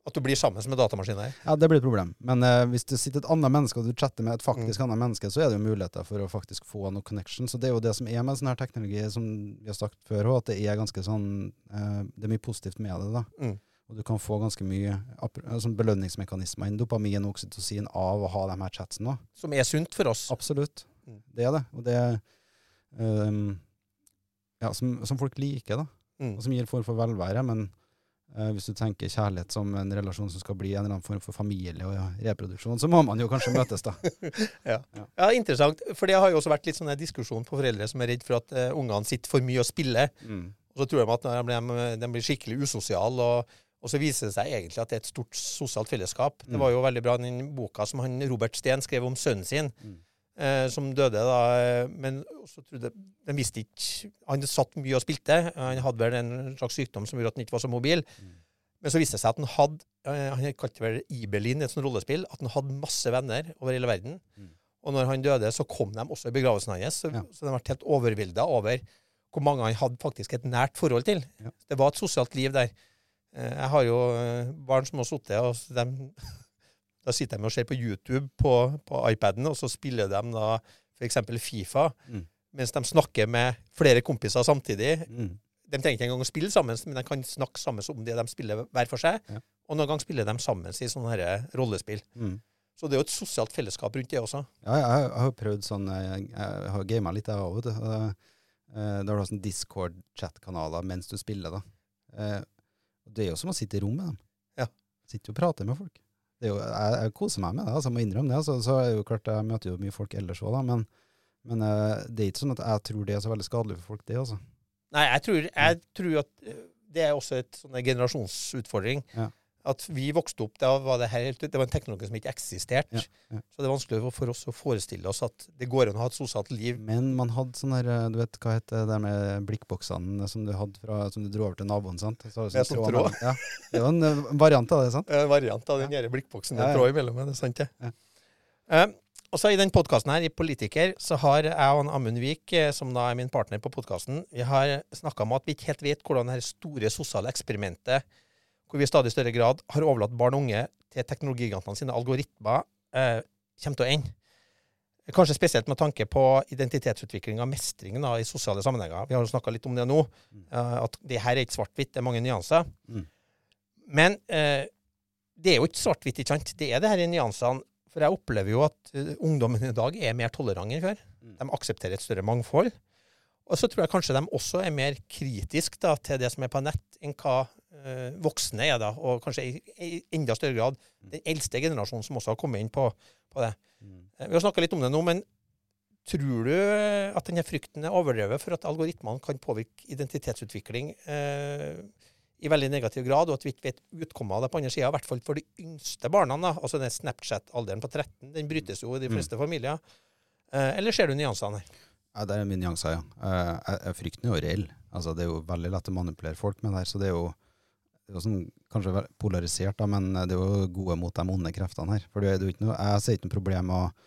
At du blir sammen med datamaskiner? Ja, det blir et problem. Men eh, hvis det sitter et annet menneske, og du chatter med et faktisk mm. annet menneske, så er det jo muligheter for å faktisk få noe connection. Så det er jo det som er med sånn her teknologi, som vi har sagt før òg, at det er ganske sånn eh, Det er mye positivt med det, da. Mm. Og du kan få ganske mye altså belønningsmekanismer inn, dopamin og oksytocin av å ha de her chatsene. Som er sunt for oss? Absolutt. Mm. Det er det. Og det um, Ja, som, som, folk liker, da. Mm. Og som gir form for velvære. men hvis du tenker kjærlighet som en relasjon som skal bli en eller annen form for familie og reproduksjon, så må man jo kanskje møtes, da. ja. Ja. ja. interessant. For det har jo også vært litt sånn diskusjon på foreldre som er redd for at uh, ungene sitter for mye og spiller. Mm. Og så tror de at de blir, de blir skikkelig usosiale. Og, og, så viser det seg egentlig at det er et stort sosialt fellesskap. Mm. Det var jo veldig bra den boka som han, Robert Steen skrev om sønnen sin. Mm. Eh, som døde da. eh, Men så trodde de visste ikke Han satt mye og spilte. Han hadde vel en slags sykdom som gjorde at han ikke var så mobil. Mm. Men så viste det seg at han hadde eh, Han kalte vel Ibelin, et sånt rollespill. At han hadde masse venner over hele verden. Mm. Og når han døde, så kom de også i begravelsen hans. Så, Ja. så de ble helt overvilda over hvor mange han hadde faktisk et nært forhold til. Ja. Det var et sosialt liv der. Eh, Jeg har jo barn som har sittet og dem- Da sitter de og ser på YouTube på, på iPaden, og så spiller de da f.eks. Fifa, Mm. mens de snakker med flere kompiser samtidig. Mm. De trenger ikke engang å spille sammen, men de kan snakke sammen om det de spiller hver for seg. Ja. Og noen ganger spiller de sammen i sånne her rollespill. Mm. Så det er jo et sosialt fellesskap rundt det også. Ja, jeg, har jo prøvd sånn Jeg, jeg har gama litt, jeg òg, vet du. Eh, Da har du sånn Discord-chat-kanaler mens du spiller, da. Eh, Det er jo som å sitte i rom med dem. Ja. Sitte og prate med folk. Det er jo, jeg, jeg koser meg med det, altså, jeg må innrømme det. Altså, så er det jo klart, Jeg møter jo mye folk ellers òg. Men, men eh, det er ikke sånn at jeg tror det er så veldig skadelig for folk, det. altså. Nei, jeg tror, jeg tror at eh, det er også et sånn generasjonsutfordring. Ja. At vi vokste opp, da var det helt, det var en teknologi som ikke eksisterte. Ja, ja. Så det er vanskelig for- oss å forestille oss at det går an å ha et sosialt liv. Men man hadde sånn her, eh, du vet hva heter det med blikkboksene som du hadde fra, som du dro over til naboen, sant? Så, sånn tråd. Ja, det var en eh, variant av det, sant? En variant av den ja. blikkboksen det med tråd imellom. Er sant, det? Ja. Eh, og så I den podkasten her, i Politiker, så har jeg og Amund Vik, som da er min partner på podkasten, vi har snakka om at vi ikke helt vet hvordan det her store sosiale eksperimentet, hvor vi i stadig større grad har overlatt barn og unge til teknologigigantene sine algoritmer, eh, kommer til å ende. Kanskje spesielt med tanke på identitetsutvikling og mestringen da, i sosiale sammenhenger. Vi har jo snakka litt om det nå. Mm. eh, at det her er ikke svart-hvitt, det er mange nyanser. Mm. Men eh, det er jo ikke svart-hvitt, ikke sant? Det er det her i nyansene. For jeg opplever jo at eh, ungdommen i dag er mer tolerant enn før. Mm. De aksepterer et større mangfold. Og så tror jeg kanskje de også er mer kritiske til det som er på nett, enn hva voksne er. da, Og kanskje i, enda større grad den eldste generasjonen som også har kommet inn på, på det. Mm. Eh, Vi har snakka litt om det nå, men tror du eh, at denne frykten er overdrevet for at algoritmene kan påvirke identitetsutvikling eh, i veldig negativ grad, og at vi ikke vet utkommet av det på andre sida, i hvert fall for de yngste barna? da, altså den Snapchat-alderen på 13, den brytes jo i de Mm. fleste familier. Eh, eller ser du nyansene her? Ja, det er min nyanser, ja. Eh, frykten er jo reell. Altså, det er jo veldig lett å manipulere folk med det her, så det er jo, det er sånn, kanskje polarisert, da, men det er jo gode mot de onde kreftene her. For det er jo ikke noe, jeg ser ikke noe problem med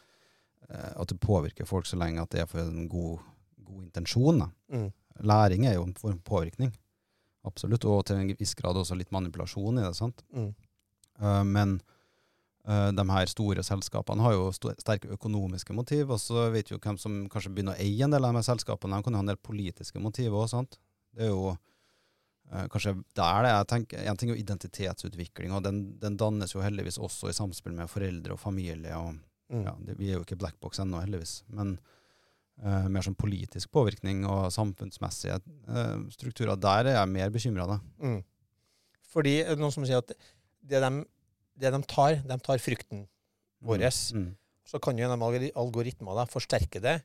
eh, at det påvirker folk så lenge at det er for en god, god intensjon. Mm. Læring er jo en form for påvirkning. Absolutt, og til en viss grad også litt manipulasjon i det. sant? Mm. Uh, men uh, de her store selskapene har jo st sterke økonomiske motiv, og så vet vi jo hvem som kanskje begynner å eie en del av de her selskapene. De kan jo ha en del politiske motiver òg, sant. Det er jo eh, kanskje der det jeg tenker, En ting er identitetsutvikling, og den, den dannes jo heldigvis også i samspill med foreldre og familie. og Mm. ja, det, Vi er jo ikke blackbox ennå, heldigvis. Men uh, mer som politisk påvirkning og samfunnsmessige uh, strukturer, der er jeg mer bekymra. Mm. Fordi noen som sier at det de, det de tar, de tar frykten vår. Mm. Så kan jo algori- algoritmer da, forsterke det.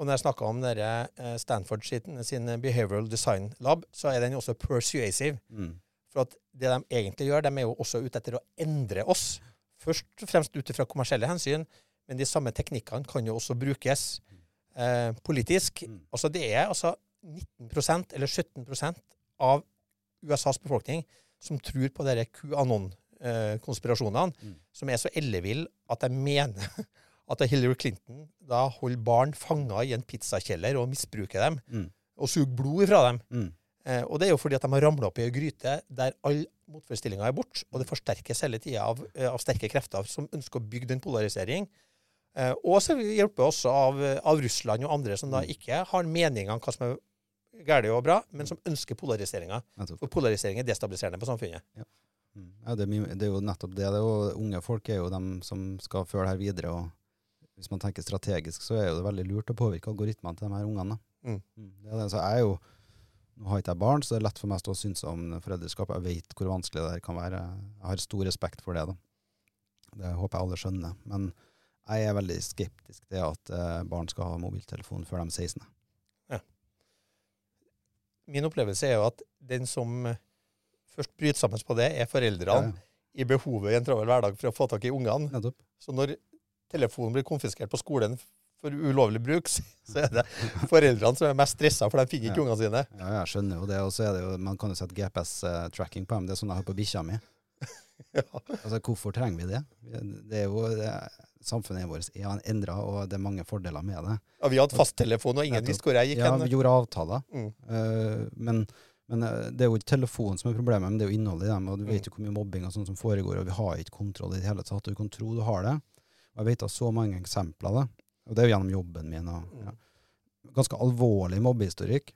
Og når jeg snakka om dere, eh, Stanford sin, sin Behavioral Design Lab, så er den også persuasive. Mm. For at det de egentlig gjør, de er jo også ute etter å endre oss. Først og fremst ut fra kommersielle hensyn, men de samme teknikkene kan jo også brukes eh, politisk. Mm. Altså det er altså 19% eller 17% av USAs befolkning som tror på disse QAnon-konspirasjonene, Mm. som er så elleville at de mener at Hillary Clinton da holder barn fanga i en pizzakjeller og misbruker dem, Mm. og suger blod ifra dem. Mm. Eh, og det er jo fordi at de har ramla opp i ei gryte der all motforestillinga er borte, og det forsterkes hele tida av, eh, av sterke krefter som ønsker å bygge den polarisering. Eh, og så hjelper også av, av Russland og andre som da Mm. ikke har meninger om hva som er galt og bra, men som ønsker polariseringa. For polarisering er destabiliserende på samfunnet. Ja. Ja, det, er det er jo nettopp det. det er jo, unge folk er jo dem som skal det her videre. og Hvis man tenker strategisk, så er jo det veldig lurt å påvirke algoritmene til de her ungene. Mm. Det er det. Så jeg er jo, Nå har ikke jeg barn, så det er lett for meg å stå og synes om foreldreskap. Jeg vet hvor vanskelig det her kan være. Jeg har stor respekt for det. da. Det håper jeg alle skjønner. Men jeg er veldig skeptisk til at eh, barn skal ha mobiltelefon før de er 16. Min opplevelse er jo at den som eh, først bryter sammen på det, er foreldrene i behovet i en travel hverdag for å få tak i ungene. Så når telefonen blir konfiskert på skolen for ulovlig bruk, så er det foreldrene som er mest stressa, for de finner ikke Ja. ungene sine. Ja, jeg skjønner jo det. Og så er det jo, man kan jo sette GPS-tracking på dem. Det er sånn jeg har på bikkja mi. Ja. Altså, hvorfor trenger vi det? Det er jo, det, samfunnet vårt er endra, og det er mange fordeler med det. Ja, vi hadde fasttelefon, og ingen visste hvor jeg gikk hen. Ja, vi gjorde avtaler. Mm. Uh, men, men eh, det er jo ikke telefonen som er problemet, men det er jo innholdet i dem. Og du vet jo hvor mye mobbing og sånt som foregår, og vi har ikke kontroll i det hele tatt. Og du kan tro du har det. Jeg vet av så mange eksempler det. Og det er jo gjennom jobben min. Og, Mm. ja. Ganske alvorlig mobbehistorikk,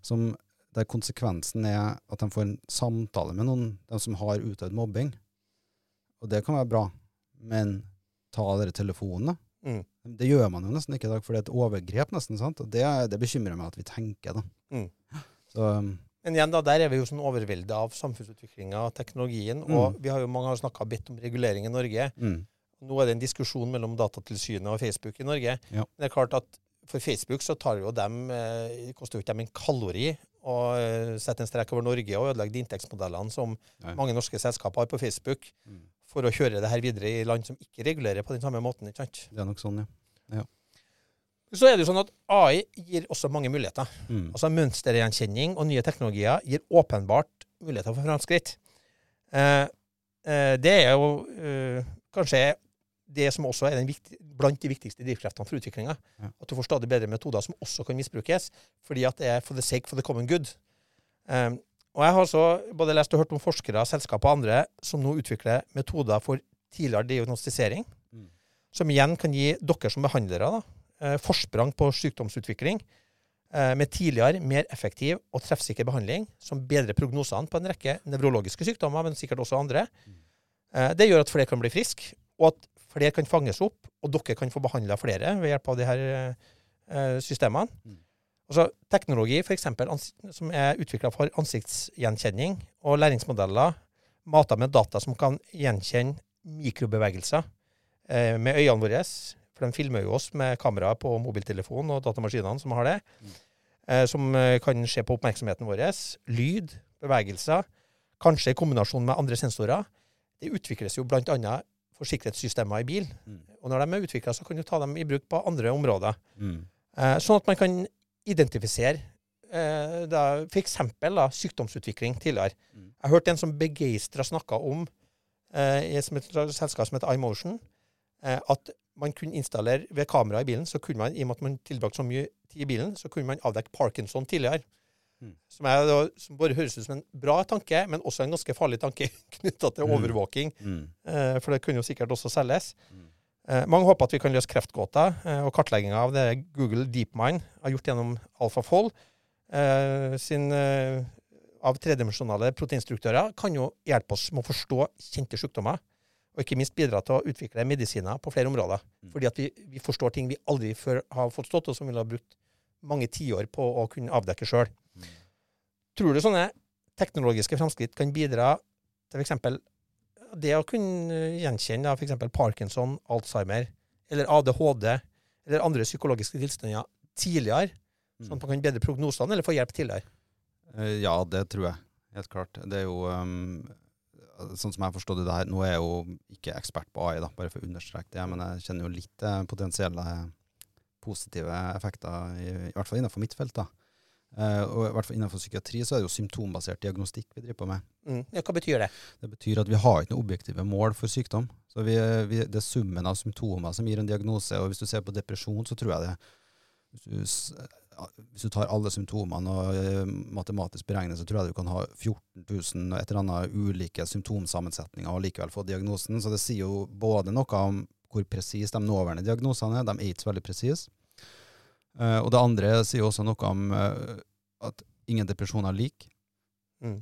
som, der konsekvensen er at de får en samtale med noen, de som har utøvd mobbing. Og det kan være bra, men ta dere telefonen, da. Mm. Det gjør man jo nesten ikke i dag, for det er et overgrep, nesten. sant? Og det, det bekymrer meg at vi tenker, da. Mm. Så, um, Men igjen, da, der er vi jo sånn overveldet av samfunnsutviklinga og teknologien. Og vi har jo mange har snakka bitt om regulering i Norge. mm, Nå er det en diskusjon mellom Datatilsynet og Facebook i Norge. Ja. Men det er klart at for Facebook så tar jo dem, eh, koster jo ikke dem en kalori å eh, sette en strek over Norge og ødelegge de inntektsmodellene som Nei. mange norske selskaper har på Facebook, mm. for å kjøre det her videre i land som ikke regulerer på den samme måten. ikke sant? Det er nok sånn, ja. Så er det jo sånn at AI gir også mange muligheter. Mm. Altså Mønstergjenkjenning og nye teknologier gir åpenbart muligheter for framskritt. Eh, eh, det er jo eh, kanskje det som også er den viktig, blant de viktigste drivkreftene for utviklinga. Ja. At du får stadig bedre metoder som også kan misbrukes, fordi at det er for the sake for the common good. Um, og Jeg har så både lest og hørt om forskere, selskaper og andre som nå utvikler metoder for tidligere diagnostisering, Mm. som igjen kan gi dere som behandlere da, eh, forsprang på sykdomsutvikling eh, med tidligere, mer effektiv og treffsikker behandling, som bedrer prognosene på en rekke nevrologiske sykdommer, men sikkert også andre. Mm. Eh, Det gjør at flere kan bli friske, og at flere kan fanges opp, og dere kan få behandla flere ved hjelp av de her eh, systemene. Mm. Altså, teknologi for eksempel, som er utvikla for ansiktsgjenkjenning, og læringsmodeller mata med data som kan gjenkjenne mikrobevegelser eh, med øynene våre. For de filmer jo oss med kamera på mobiltelefonen og datamaskinene som har det. Mm. Eh, som eh, kan se på oppmerksomheten vår. Lyd, bevegelser, kanskje i kombinasjon med andre sensorer. Det utvikles jo bl.a. for sikkerhetssystemer i bil. Mm. Og når de er utvikla, så kan du ta dem i bruk på andre områder. Mm. Eh, sånn at man kan identifisere eh, f.eks. Sykdomsutvikling tidligere. Mm. Jeg hørte en som begeistra snakka om eh, i et selskap som heter iMotion, eh, at man kunne installere ved kamera i bilen, så kunne man, i og med at man tilbrakte så mye tid i bilen, så kunne man avdekke Parkinson tidligere. Mm. Som, er, som bare høres ut som en bra tanke, men også en ganske farlig tanke knytta til Mm. overvåking. Mm. Eh, for det kunne jo sikkert også selges. Mm. Eh, mange håper at vi kan løse kreftgåta eh, og kartlegginga av det Google DeepMind har gjort gjennom AlphaFold sin, av tredimensjonale proteinstruktører, kan jo hjelpe oss med å forstå kjente sykdommer. Og ikke minst bidra til å utvikle medisiner på flere områder. Mm. Fordi at vi, vi forstår ting vi aldri før har forstått, og som vi ha brukt mange tiår på å kunne avdekke sjøl. Mm. Tror du sånne teknologiske framskritt kan bidra til f.eks. det å kunne gjenkjenne f.eks. Parkinson, Alzheimer eller ADHD eller andre psykologiske tilstander tidligere, Mm. sånn at man kan bedre prognosene eller få hjelp tidligere? Eh, Ja, det tror jeg. Helt klart. Det er jo um, Sånn som jeg har forstått det her, nå er jeg jo ikke ekspert på AI, da, bare for å understreke det, men jeg kjenner jo litt eh, potensielle positive effekter, i, i hvert fall innenfor mitt felt. da. Eh, og i hvert fall innenfor psykiatri så er det jo symptombasert diagnostikk vi driver på med. Mm. Ja, hva betyr det? Det betyr at vi har ikke noe objektive mål for sykdom. Så vi, vi, Det er summen av symptomer som gir en diagnose. og Hvis du ser på depresjon, så tror jeg det Hvis du, hvis du tar alle symptomene og eh, matematisk beregner, så tror jeg du kan ha 14 000 og et eller annet ulike symptomsammensetninger og likevel få diagnosen. Så det sier jo både noe om hvor presise de nåværende diagnosene er. De er ikke så veldig presise. Eh, og det andre sier også noe om eh, at ingen depresjon er lik. Mm.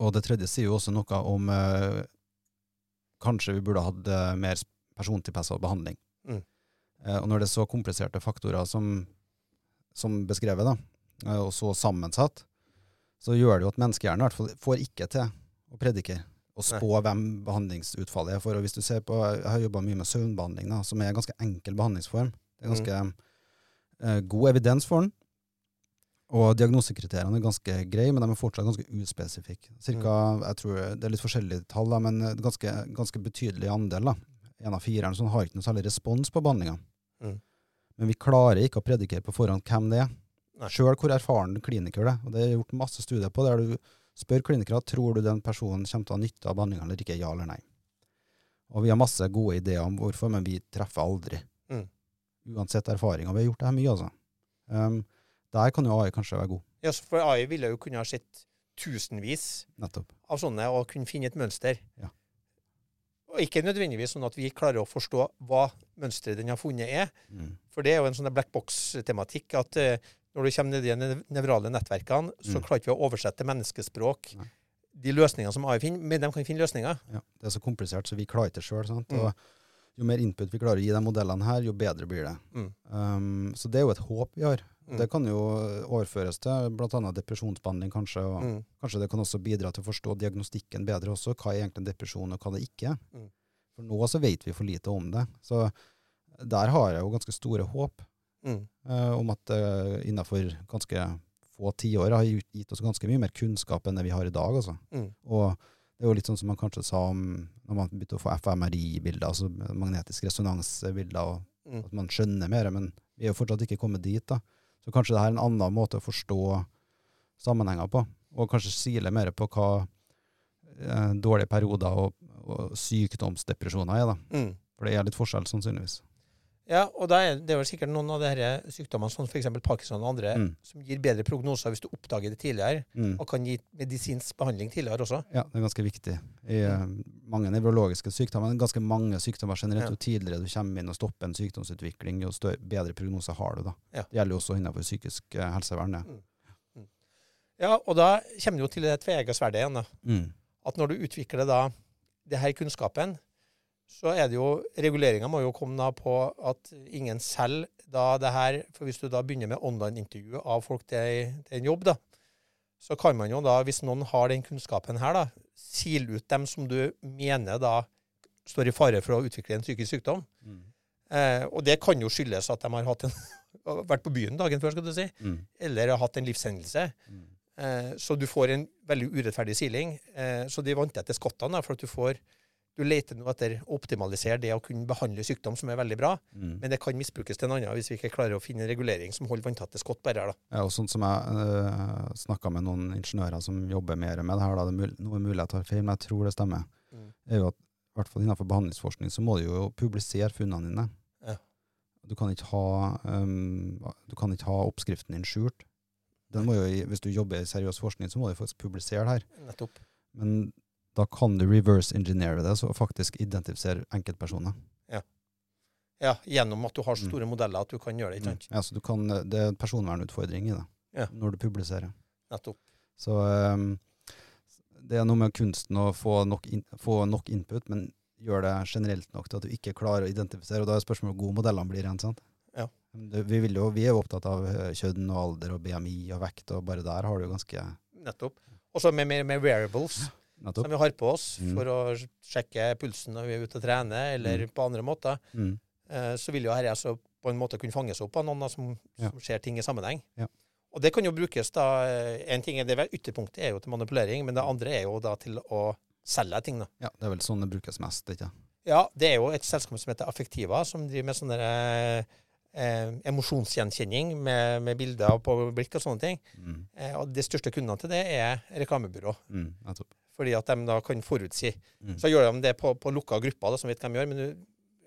Og det tredje sier jo også noe om eh, kanskje vi burde hatt mer persontilpassa behandling. Mm. Eh, og når det er så kompliserte faktorer som, som beskrevet, da, og så sammensatt, så gjør det jo at menneskehjernen i hvert fall får ikke til å predike og spå hvem behandlingsutfallet er for. Og hvis du ser på, Jeg har jobba mye med søvnbehandling, da, som er en ganske enkel behandlingsform. Det er ganske eh, god evidens for den. Og diagnosekriteriene er ganske greie, men de er fortsatt ganske uspesifikke. Cirka, jeg tror Det er litt forskjellige tall, men er ganske, ganske betydelig andel. da. En av fireren sånn, har ikke noe særlig respons på behandlinga. Mm. Men vi klarer ikke å predikere på forhånd hvem det er. Sjøl hvor erfaren kliniker det er. Og det er gjort masse studier på der du spør klinikere tror du den personen kommer til å ha nytte av behandlinga eller ikke, ja eller nei. Og vi har masse gode ideer om hvorfor, men vi treffer aldri. Uansett erfaringer. Vi har gjort det her mye, altså. Um, der kan jo AI kanskje være god. Ja, for AI ville jo kunne ha sett tusenvis Nettopp. av sånne og kunne finne et mønster. Ja. Og ikke nødvendigvis sånn at vi klarer å forstå hva mønsteret den har funnet er. Mm. For det er jo en sånn black box-tematikk at uh, når du kommer ned i de nevrale nettverkene, så Mm. klarer ikke å oversette menneskespråk, Nei. de løsningene som AI finner, men de kan finne løsninger. Ja, det er så komplisert, så vi klarer ikke sjøl. Mm. Og jo mer input vi klarer å gi de modellene her, jo bedre blir det. Mm. Um, så det er jo et håp vi har. Mm. Det kan jo overføres til bl.a. depresjonsbehandling, kanskje. Og Mm. kanskje det kan også bidra til å forstå diagnostikken bedre også. Hva er egentlig en depresjon, og hva det ikke er. Mm. For nå så vet vi for lite om det. Så der har jeg jo ganske store håp Mm. eh, om at uh, innenfor ganske få tiår har gitt- gitt oss ganske mye mer kunnskap enn det vi har i dag. Altså. Mm. Og det er jo litt sånn som man kanskje sa om når man begynte å få FMRI-bilder, altså magnetisk resonansbilder, og Mm. at man skjønner mer, men vi er jo fortsatt ikke kommet dit. da. Så kanskje det her er en annen måte å forstå sammenhenger på, og kanskje sile mer på hva eh, dårlige perioder og, og sykdomsdepresjoner er. da. Mm. For det er litt forskjell, sannsynligvis. Ja, og da er det er vel sikkert noen av disse sykdommene, som f.eks. Parkinson og andre, Mm. som gir bedre prognoser hvis du oppdager det tidligere, Mm. og kan gi medisinsk behandling tidligere også. Ja, det er ganske viktig. I eh, mange nevrologiske sykdommer, men ganske mange sykdommer generelt, Ja. jo tidligere du kommer inn og stopper en sykdomsutvikling, jo større, bedre prognoser har du da. Ja. Det gjelder jo også innenfor psykisk eh, helsevern. det. Ja, og da kommer du jo til det tveegga sverdet igjen. da. Mm. At når du utvikler da det her kunnskapen, så er det jo Reguleringa må jo komme da på at ingen selger da det her For hvis du da begynner med online-intervju av folk til, til en jobb, da, så kan man jo da, hvis noen har den kunnskapen her, da, sile ut dem som du mener da står i fare for å utvikle en psykisk sykdom. Mm. Eh, og det kan jo skyldes at de har en, vært på byen dagen før, skal du si, Mm. eller har hatt en livshendelse. Mm. Eh, så du får en veldig urettferdig siling. Eh, så de vant etter skottene, da, for at du får du leter nå etter å optimalisere det å kunne behandle sykdom, som er veldig bra. Mm. Men det kan misbrukes til en annen hvis vi ikke klarer å finne en regulering som holder vanntette skott bare her. da. Ja, og sånn som jeg øh, snakka med noen ingeniører som jobber mer med det her, da, det er noe mulig jeg tar feil, men jeg tror det stemmer, Mm. er jo at i hvert fall innenfor behandlingsforskning så må du jo publisere funnene dine. Ja. Du kan ikke ha, um, du kan ikke ha oppskriften din skjult. Den må jo, hvis du jobber i seriøs forskning, så må du faktisk publisere det her. Nettopp. Men da kan du reverse engineere det, så faktisk identifisere enkeltpersoner. Ja, ja. Gjennom at du har så Mm. store modeller at du kan gjøre det. ikke sant? Ja, så du kan, det er en personvernutfordring i det, Ja. når du publiserer. Nettopp. Så um, det er noe med kunsten å få nok, in få nok input, men gjør det generelt nok til at du ikke klarer å identifisere. Og da er spørsmålet hvor gode modellene blir. igjen, sant? Ja. Vi, jo, vi er jo opptatt av eh, kjønn og alder og BMI og vekt, og bare der har du jo ganske Nettopp. Og så med, med, med wearables, nettopp. som vi har på oss Mm. for å sjekke pulsen når vi er ute og trener, eller Mm. på andre måter. Mm. eh, så vil jo dette altså på en måte kunne fanges opp av noen som, Ja. som ser ting i sammenheng. Ja. Og det kan jo brukes da eh, En ting er det Ytterpunktet er jo til manipulering, men det andre er jo da til å selge ting. da. Ja, det er vel sånn det brukes mest, ikke Ja, det er jo et selskap som heter Affektiva, som driver med sånne eh, eh, emosjonsgjenkjenning med, med bilder på blikk og sånne ting. mm. Eh, og de største kundene til det er reklamebyrå. Mm. Fordi at de da kan forutsi. Mm. Så gjør de det på, på lukka grupper, da, som vet hva de gjør. Men du,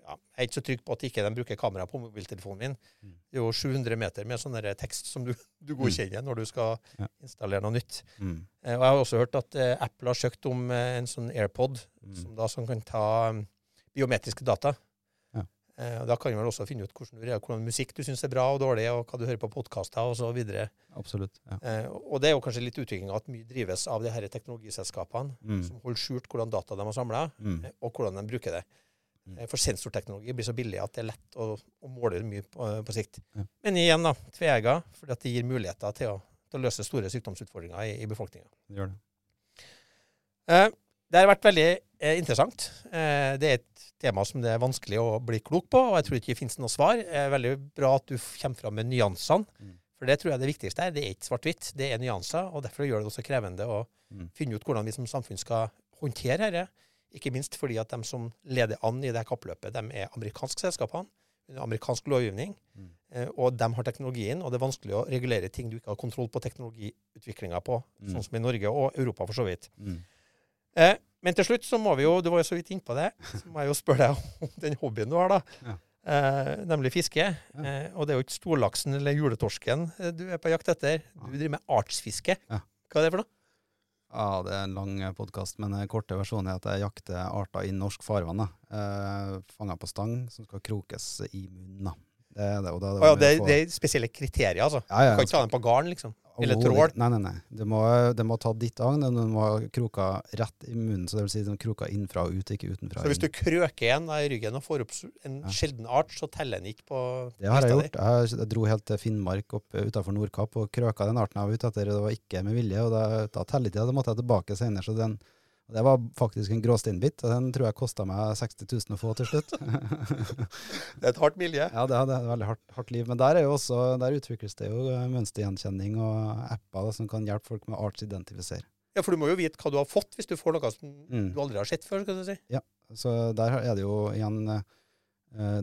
ja, jeg er ikke så trygg på at ikke de bruker kamera på mobiltelefonen min. Mm. Det er jo 700 meter med sånn tekst som du, du godkjenner når du skal Ja. installere noe nytt. Mm. Eh, og jeg har også hørt at eh, Apple har søkt om eh, en sånn AirPod Mm. som da som kan ta um, biometriske data. Eh, og da kan du vel også finne ut hvordan, hvordan musikk du syns er bra og dårlig, og hva du hører på podkaster osv. Absolutt. Ja. Eh, og det er jo kanskje litt utviklinga at mye drives av de her teknologiselskapene Mm. som holder skjult hvordan data de har samla, Mm. og hvordan de bruker det. Mm. Eh, For sensorteknologi blir så billig at det er lett å, å måle mye på, på sikt. Ja. Men igjen, da, tveegga, fordi at det gir muligheter til å, til å løse store sykdomsutfordringer i, i befolkninga. Det gjør det. Eh, det har vært veldig eh, interessant. Eh, det er et tema som det er vanskelig å bli klok på, og jeg tror ikke det finnes noe svar. Er veldig bra at du kommer fram med nyansene, Mm. for det tror jeg er det viktigste her. Det er ikke svart-hvitt, det er nyanser, og derfor gjør det også krevende å Mm. finne ut hvordan vi som samfunn skal håndtere dette. Ikke minst fordi at de som leder an i det her kappløpet, de er amerikanske selskapene. amerikansk lovgivning. Mm. Eh, og de har teknologien, og det er vanskelig å regulere ting du ikke har kontroll på teknologiutviklinga på, Mm. sånn som i Norge og Europa, for så vidt. Mm. Eh, men til slutt så må vi jo, du var jo så vidt innpå det, så må jeg jo spørre deg om den hobbyen du har, da. Ja. Eh, nemlig fiske. Ja. Eh, og det er jo ikke storlaksen eller juletorsken eh, du er på jakt etter. Du driver med artsfiske. Ja. Hva er det for noe? Ja, det er en lang podkast, men den korte versjonen er at jeg jakter arter i norsk farvann. Eh, Fanga på stang som skal krokes i munnen. da. Det det, og da, Å ja, det, det er spesielle kriterier, altså. ja, ja, Du kan ikke ta den på garn, liksom. Eller trål. Nei, nei, nei. Det må, du må ta ditt agn. Den må ha kroka rett i munnen, så det vil si den kroka innenfra og ut, ikke utenfra. Så hvis du krøker en i ryggen og får opp en sjelden art, så teller den ikke på Det har jeg gjort. Jeg, jeg dro helt til Finnmark opp utafor Nordkapp og krøka den arten jeg var ute etter. Det var ikke med vilje, og da, da teller ikke det. Da måtte jeg tilbake senere. Så den, det var faktisk en gråsteinbit, og den tror jeg kosta meg 60 000 å få til slutt. Det er et hardt miljø. ja, det er, et veldig hardt, hardt liv. Men der, er jo også, der utvikles det jo eh, mønstergjenkjenning og apper da, som kan hjelpe folk med artsidentifisere. Ja, For du må jo vite hva du har fått hvis du får noe som Mm. du aldri har sett før. skal du si. Ja, Så der er det jo igjen eh,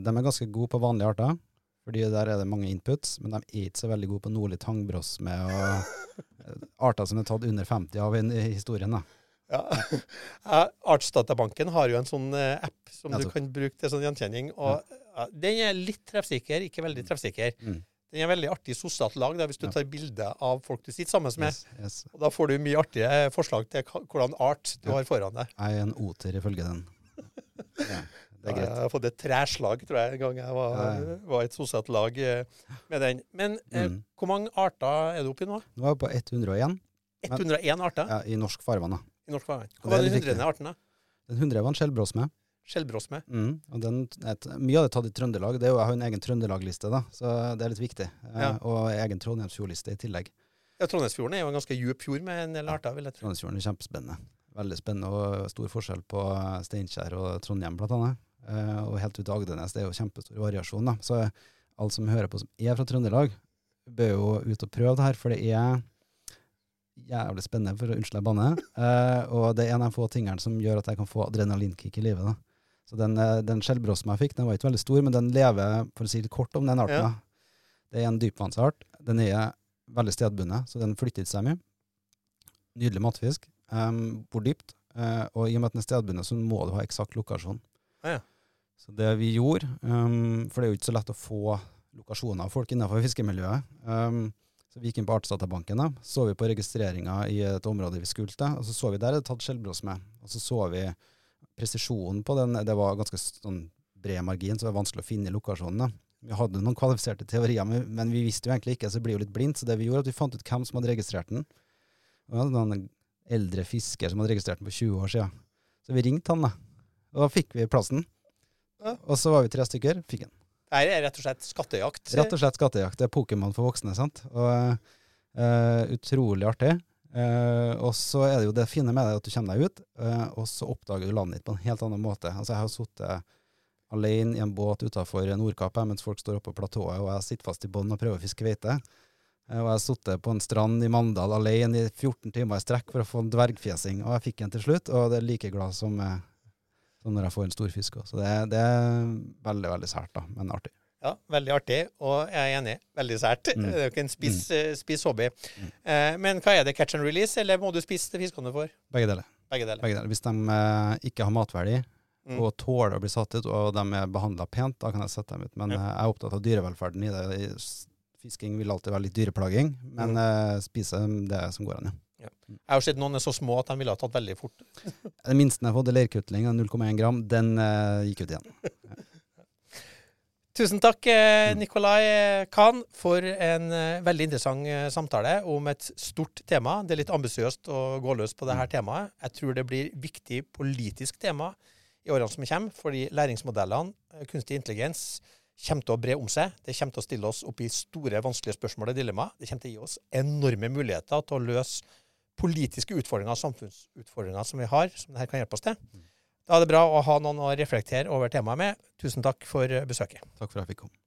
De er ganske gode på vanlige arter, fordi der er det mange inputs, men de er ikke så veldig gode på nordlig tangbrosme og eh, arter som er tatt under 50 av i historien. da. Ja. Artsdatabanken har jo en sånn eh, app som du kan bruke til sånn gjenkjenning. og ja, Den er litt treffsikker, ikke veldig treffsikker. Mm. Den er veldig artig sosialt lag da, hvis du tar bilde av folk du sitter sammen med. Yes, yes. Og Da får du mye artige forslag til hvordan art du har foran deg. Jeg er en oter ifølge den. Ja, det er Ja, greit. Jeg har fått et træslag, tror jeg, en gang jeg var, Ja, var et sosialt lag eh, med den. Men eh, Mm. hvor mange arter er du oppi nå? Nå er jeg på 101 101 arter ja, i norsk farvann. da. Norsk farvann. Hva var den litt hundrede arten? da? Den 100 var en skjellbråsme. Skjellbråsme. Mm. Og den, et, mye av det er tatt i Trøndelag. Det er jo, jeg har en egen Trøndelag-liste, da, så det er litt viktig. Eh, Ja. Og egen Trondheimsfjordliste i tillegg. Ja, Trondheimsfjorden er jo en ganske djup fjord med en del arter, vil jeg tro. Trondheimsfjorden er kjempespennende. Veldig spennende og stor forskjell på eh, Steinkjer og Trondheim blant annet. Uh, og helt ut til Agdenes. Det er jo kjempestor variasjon. da. Så alle som hører på som er fra Trøndelag, bør jo ut og prøve det her, for det er jævlig spennende, for å unnskylde banne. Uh, og det er en av de få tingene som gjør at jeg kan få adrenalinkick i livet. da. Så den, eh, den skjellbrosma jeg fikk, den var ikke veldig stor, men den lever, for å si litt kort om den arten. Ja. Det er en dypvannsart. Den er veldig stedbundet, så den flytter ikke seg mye. Nydelig matfisk. Um, bor dypt. Uh, og i og med at den er stedbundet, så må du ha eksakt lokasjon. Ah, ja. Så det vi gjorde, um, for det er jo ikke så lett å få lokasjoner av folk innenfor fiskemiljøet, um, så vi gikk inn på Artsdatabanken, da, så vi på registreringa i et område vi skulle til, og så så vi der er det tatt skjellbrosme. Og så så vi presisjonen på den, det var ganske sånn bred margin, så det var vanskelig å finne lokasjonen. da. Vi hadde noen kvalifiserte teorier, men, vi visste jo egentlig ikke, så det blir jo litt blindt. Så det vi gjorde, at vi fant ut hvem som hadde registrert den. Og vi hadde noen eldre fisker som hadde registrert den for 20 år siden. Så vi ringte han, da. Og da fikk vi plassen. Ja. Og så var vi tre stykker, fikk den. Her er rett og slett skattejakt. Rett og slett skattejakt. Det er Pokémon for voksne, sant. Og uh, utrolig artig. Uh, og så er det jo det fine med det at du kommer deg ut, uh, og så oppdager du landet ditt på en helt annen måte. Altså Jeg har sittet alene i en båt utafor Nordkapp mens folk står oppe på platået, og jeg sitter fast i bånn og prøver å fiske kveite. Og jeg har sittet på en strand i Mandal alene i 14 timer i strekk for å få en dvergfjesing, og jeg fikk en til slutt, og det er like glad som, eh, som når jeg får en stor fisk òg. Så det, det er veldig, veldig sært, da, men artig. Ja, veldig artig, og jeg er enig. Veldig sært. Mm. Det er jo ikke en spiss, mm. spiss hobby. Eh, men hva er det, catch and release, eller må du spise fiskene fiskene får? Begge deler. Begge deler. Begge deler. Hvis de eh, ikke har matverdi Mm. og tåler å bli satt ut, og de er behandla pent, da kan jeg sette dem ut. Men Ja. eh, jeg er opptatt av dyrevelferden i det. Fisking vil alltid være litt dyreplaging, men Mm. eh, spise det som går an, ja. Jeg har sett noen er så små at de ville ha tatt veldig fort. Den minste jeg har fått, leirkutling av 0,1 gram. Den uh, gikk ut igjen. Tusen takk, eh, Mm. Nikolai Khan, for en eh, veldig interessant eh, samtale om et stort tema. Det er litt ambisiøst å gå løs på dette temaet. Jeg tror det blir viktig politisk tema i årene som kommer, fordi læringsmodellene, eh, kunstig intelligens, kommer til å bre om seg. Det kommer til å stille oss opp i store, vanskelige spørsmål og dilemmaer. Det kommer til å gi oss enorme muligheter til å løse politiske utfordringer og samfunnsutfordringer som vi har, som dette kan hjelpe oss til. Da er det bra å ha noen å reflektere over temaet med. Tusen takk for besøket. Takk for at jeg fikk komme.